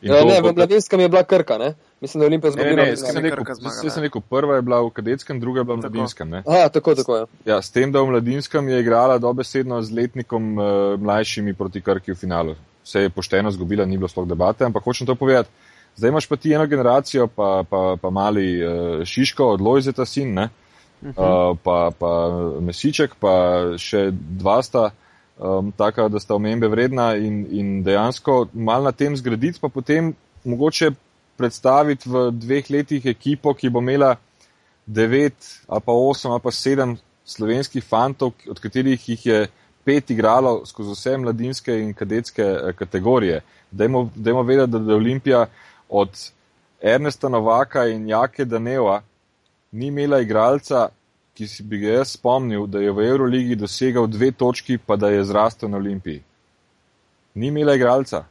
In Ja, to ne, v mladinskem je bila krka, ne? Mislim, da je Olimpija Ne, zgubila. ne, ne, mladinskem. sem rekel, zmagala, jaz sem ja. rekel, prva je bila v kadetskem, druga je bila v mladinskem. Ne. Aha, tako, tako je. Ja, s tem, da v mladinskem je igrala dobesedno z letnikom uh, mlajšimi proti Krki v finalu. Vse je pošteno zgubila, ni bilo sploh debate, ampak hočem to povedati. Zdaj imaš pa ti eno generacijo, pa, pa, pa mali uh, Šiško od Lojzeta sin, ne? Uh, pa, pa Mesiček, pa še dva sta um, taka, da sta omembe vredna in, in dejansko mal na tem zgraditi, pa potem mogoče predstaviti v dveh letih ekipo, ki bo imela devet ali pa osem ali pa sedem slovenskih fantov, od katerih jih je pet igralo skozi vse mladinske in kadetske eh, kategorije. Dajmo, dajmo vedeti, da je Olimpija od Ernesta Novaka in Jake Daneva ni imela igralca, ki si bi ga jaz spomnil, da je v Euroligi dosegal dve točki, pa da je zrastel na Olimpiji. Ni imela igralca.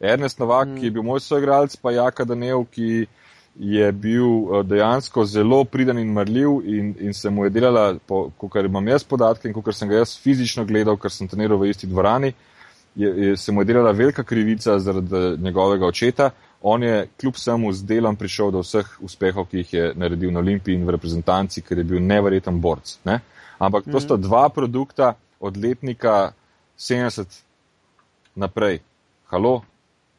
Ernest Novak, mm. ki je bil moj soigralec, pa Jaka Danev, ki je bil eh, dejansko zelo pridan in marljiv in, in se mu je delala, kot imam jaz podatke in kot sem ga jaz fizično gledal, ker sem treniral v isti dvorani, je, je, se mu je delala velika krivica zaradi njegovega očeta. On je kljub vsemu z delom prišel do vseh uspehov, ki jih je naredil na Olimpiji in v reprezentanci, ker je bil neverjeten borc. Ne? Ampak to sta dva produkta od letnika 70 naprej. Halo,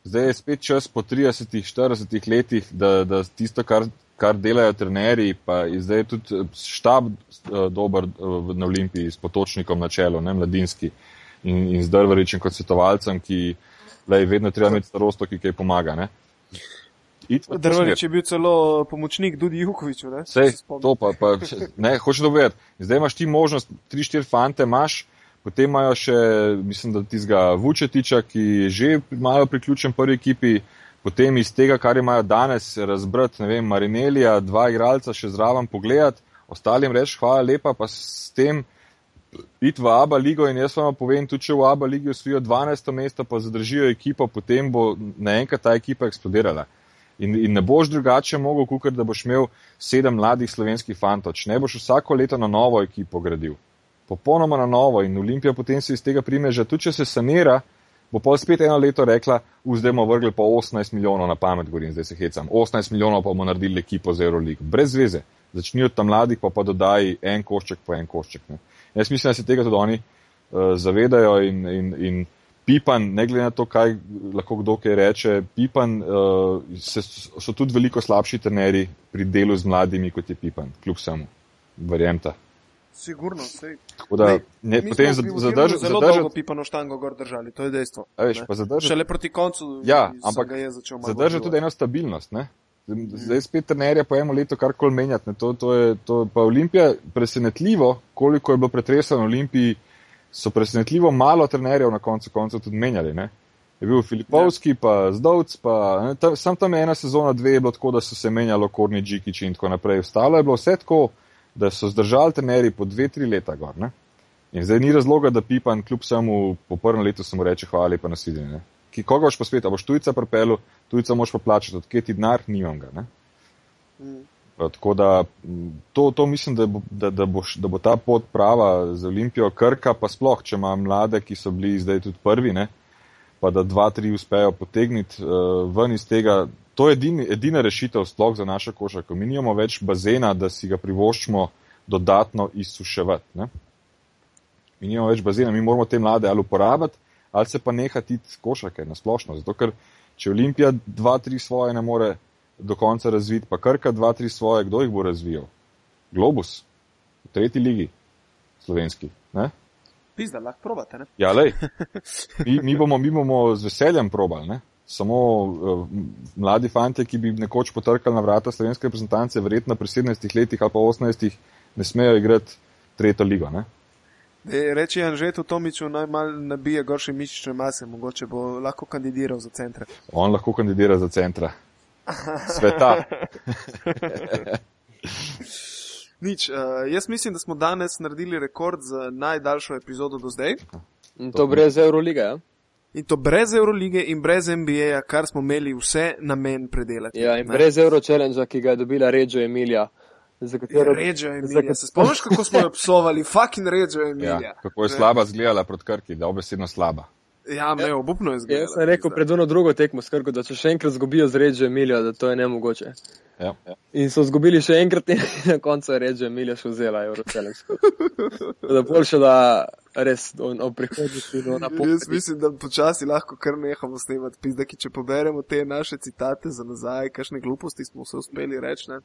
zdaj je spet čas po 30-40 letih, da, da tisto, kar, kar delajo trenerji, pa je zdaj tudi eh, štab uh, dober uh, na Olimpiji s potočnikom na čelu, ne mladinski in, in z drvaričem kot svetovalcem, ki le, vedno treba imeti starosto, ki kaj pomaga. Ne? Drvarič je bil celo pomočnik Dudi Jukoviču. Sej, to pa, pa ne, hočeš dovedeti. Zdaj imaš ti možnost, tri, štiri fante imaš, potem imajo še, mislim, da tizga Vučetiča, ki je že malo priključen prvi ekipi, potem iz tega, kar imajo danes, razbrati, ne vem, Marinelija, dva igralca še zraven pogledati, ostalim reči hvala lepa, pa s tem iti v Aba ligo in jaz vam povem, tudi če v Aba ligi osvojijo 12. mesto, pa zadržijo ekipo, potem bo naenkrat ta ekipa eksplodirala. In, in ne boš drugače mogel, kot da boš imel sedem mladih slovenskih fantoč. Ne boš vsako leto na novo ekipo gradil. Popolnoma na novo in Olimpija potem se iz tega prime, že tudi če se sanira, bo pa spet eno leto rekla, zdaj bomo vrgli pa 18 milijonov na pamet, govorim, zdaj se hecam. 18 milijonov pa bomo naredili ekipo za Euroligo. Brez veze. Začnijo tam mladih, pa pa dodaj en košček po en košček. Ne. Jaz mislim, da se tega tudi oni uh, zavedajo in, in, in Pipan, ne glede na to, kaj lahko kdo kaj reče, Pipan uh, se, so tudi veliko slabši trenerji pri delu z mladimi, kot je Pipan, kljub samo, verjemta. Sigurno, sej. Da, ne, potem zadrži zelo dolgo pipano štango gor držali, to je dejstvo. Veš, zadrži, Šele proti koncu ja, ampak zadrži tudi eno stabilnost. Ne? Zdaj spet trenerja po enem letu kar kol menjati. To, to je, to, pa Olimpija presenetljivo, koliko je bilo pretreseno v Olimpiji, so presenetljivo malo trenerjev na koncu koncev tudi menjali. Ne? Je bil Filipovski, ja. pa Zdovc, pa ne, tam, sam tam je ena sezona, dve je bilo tako, da so se menjalo Korni Džikiči in tako naprej. Ostalo je bilo vse tako, da so zdržali trenerji po dve, tri leta gor. Ne? In zdaj ni razloga, da Pipan kljub samo po prvem letu samo reče hvala lepa na svidenje. Ki koga boš posvetil, boš tujca prepelu, tujca moš pa plačati, odkje ti denar, nimam ga. Ne? Mm. Tako da to, to mislim, da bo, da, da, bo, da bo ta pot prava za Olimpijo Krka, pa sploh, če ima mlade, ki so bili zdaj tudi prvi, ne, pa da dva, tri uspejo potegniti uh, ven iz tega. To je edini, edina rešitev sploh za našo košarko. Mi nimamo več bazena, da si ga privoščimo dodatno izsuševati. Mi nimamo več bazena, mi moramo te mlade ali uporabiti, ali se pa nehati košarke na splošno. Zato, ker če Olimpija dva, tri svoje ne more do konca razviti, pa krka dva, tri svoje, kdo jih bo razvijal? Globus, v tretji ligi, slovenski. Ne? Pizda, lahko probate. Ne? Ja, lej. Mi, mi, bomo, mi bomo z veseljem probali. Ne? Samo uh, mladi fanti, ki bi nekoč potrkali na vrata slovenske reprezentance, verjetno pri 17 letih ali pa 18, ne smejo igrati tretjo ligo. Ne? Reči je Anžetu Tomiču, naj mal nabije gorše mišične mase, mogoče bo lahko kandidiral za centra. On lahko kandidira za centra sveta. Nič, uh, jaz mislim, da smo danes naredili rekord za najdaljšo epizodo do zdaj. In to brez Eurolige. Ja? In to brez Eurolige in brez NBA, kar smo imeli vse namen predelati. Ja, in ne? brez Euro Challenge, ki ga je dobila Reggio Emilija. Za katero reče Emilija? Se spomniš, kako smo jo psovali? Fucking Reggio Emilija. Ja, kako je slaba zgledala proti Krki, da obesedno slaba. Ja, me je obupno izgledalo. Jaz sem rekel pred eno drugo tekmo skrko, da če še enkrat zgubijo z Reggio Emilijo, da to je nemogoče. Ja, ja. In so zgubili še enkrat in na koncu je Reggio Emilija še vzela Eurocelensko. da boljše, da res o, o prihodnosti do na pol. Jaz mislim, da počasi lahko kar nehamo snemati pizdaki, če poberemo te naše citate za nazaj, kakšne gluposti smo se uspeli reči. Ne?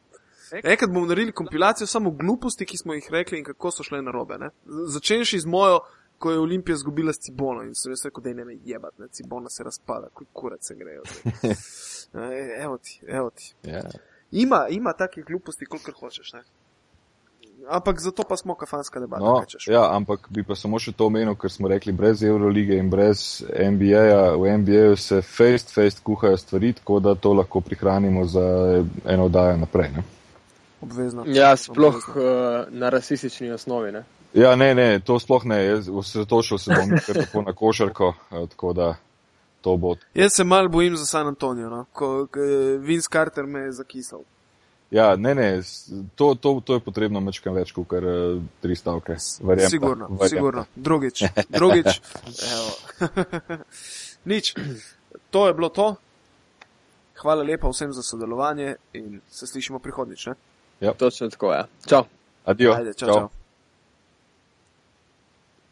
Enkrat bomo naredili kompilacijo samo gluposti, ki smo jih rekli in kako so šle narobe. Začenši z mojo ko je Olimpija izgubila s Cibono in so rekli, da je ne me jebati, ne Cibona se razpada, kot kurac se grejo. E, evo ti, evo ti. Yeah. Ja. Ima, ima take gluposti, kolikor hočeš. Ne? Ampak zato pa smo kafanska debata. No, ja, ampak bi pa samo še to omenil, ker smo rekli, brez Eurolige in brez NBA-ja, v NBA-ju se face-face kuhajo stvari, tako da to lahko prihranimo za eno oddajo naprej. Ne? Obvezno. Ja, sploh Obvezno. Uh, na rasistični osnovi. Ne? Ja, ne, ne, to sploh ne, jaz osredotočil se bom tako na košarko, eh, tako da to bo. Jaz se mal bojim za San Antonijo, no? ko Vince Carter me je zakisal. Ja, ne, ne, to, to, to je potrebno mečkam več, kot kar uh, tri stavke. Verjemta, sigurno, verjemta. sigurno. Drugič, drugič. Nič, to je bilo to. Hvala lepa vsem za sodelovanje in se slišimo prihodnič. Ja. Točno tako je. Ja. Čau. Adijo. Ajde, čau, čau. čau.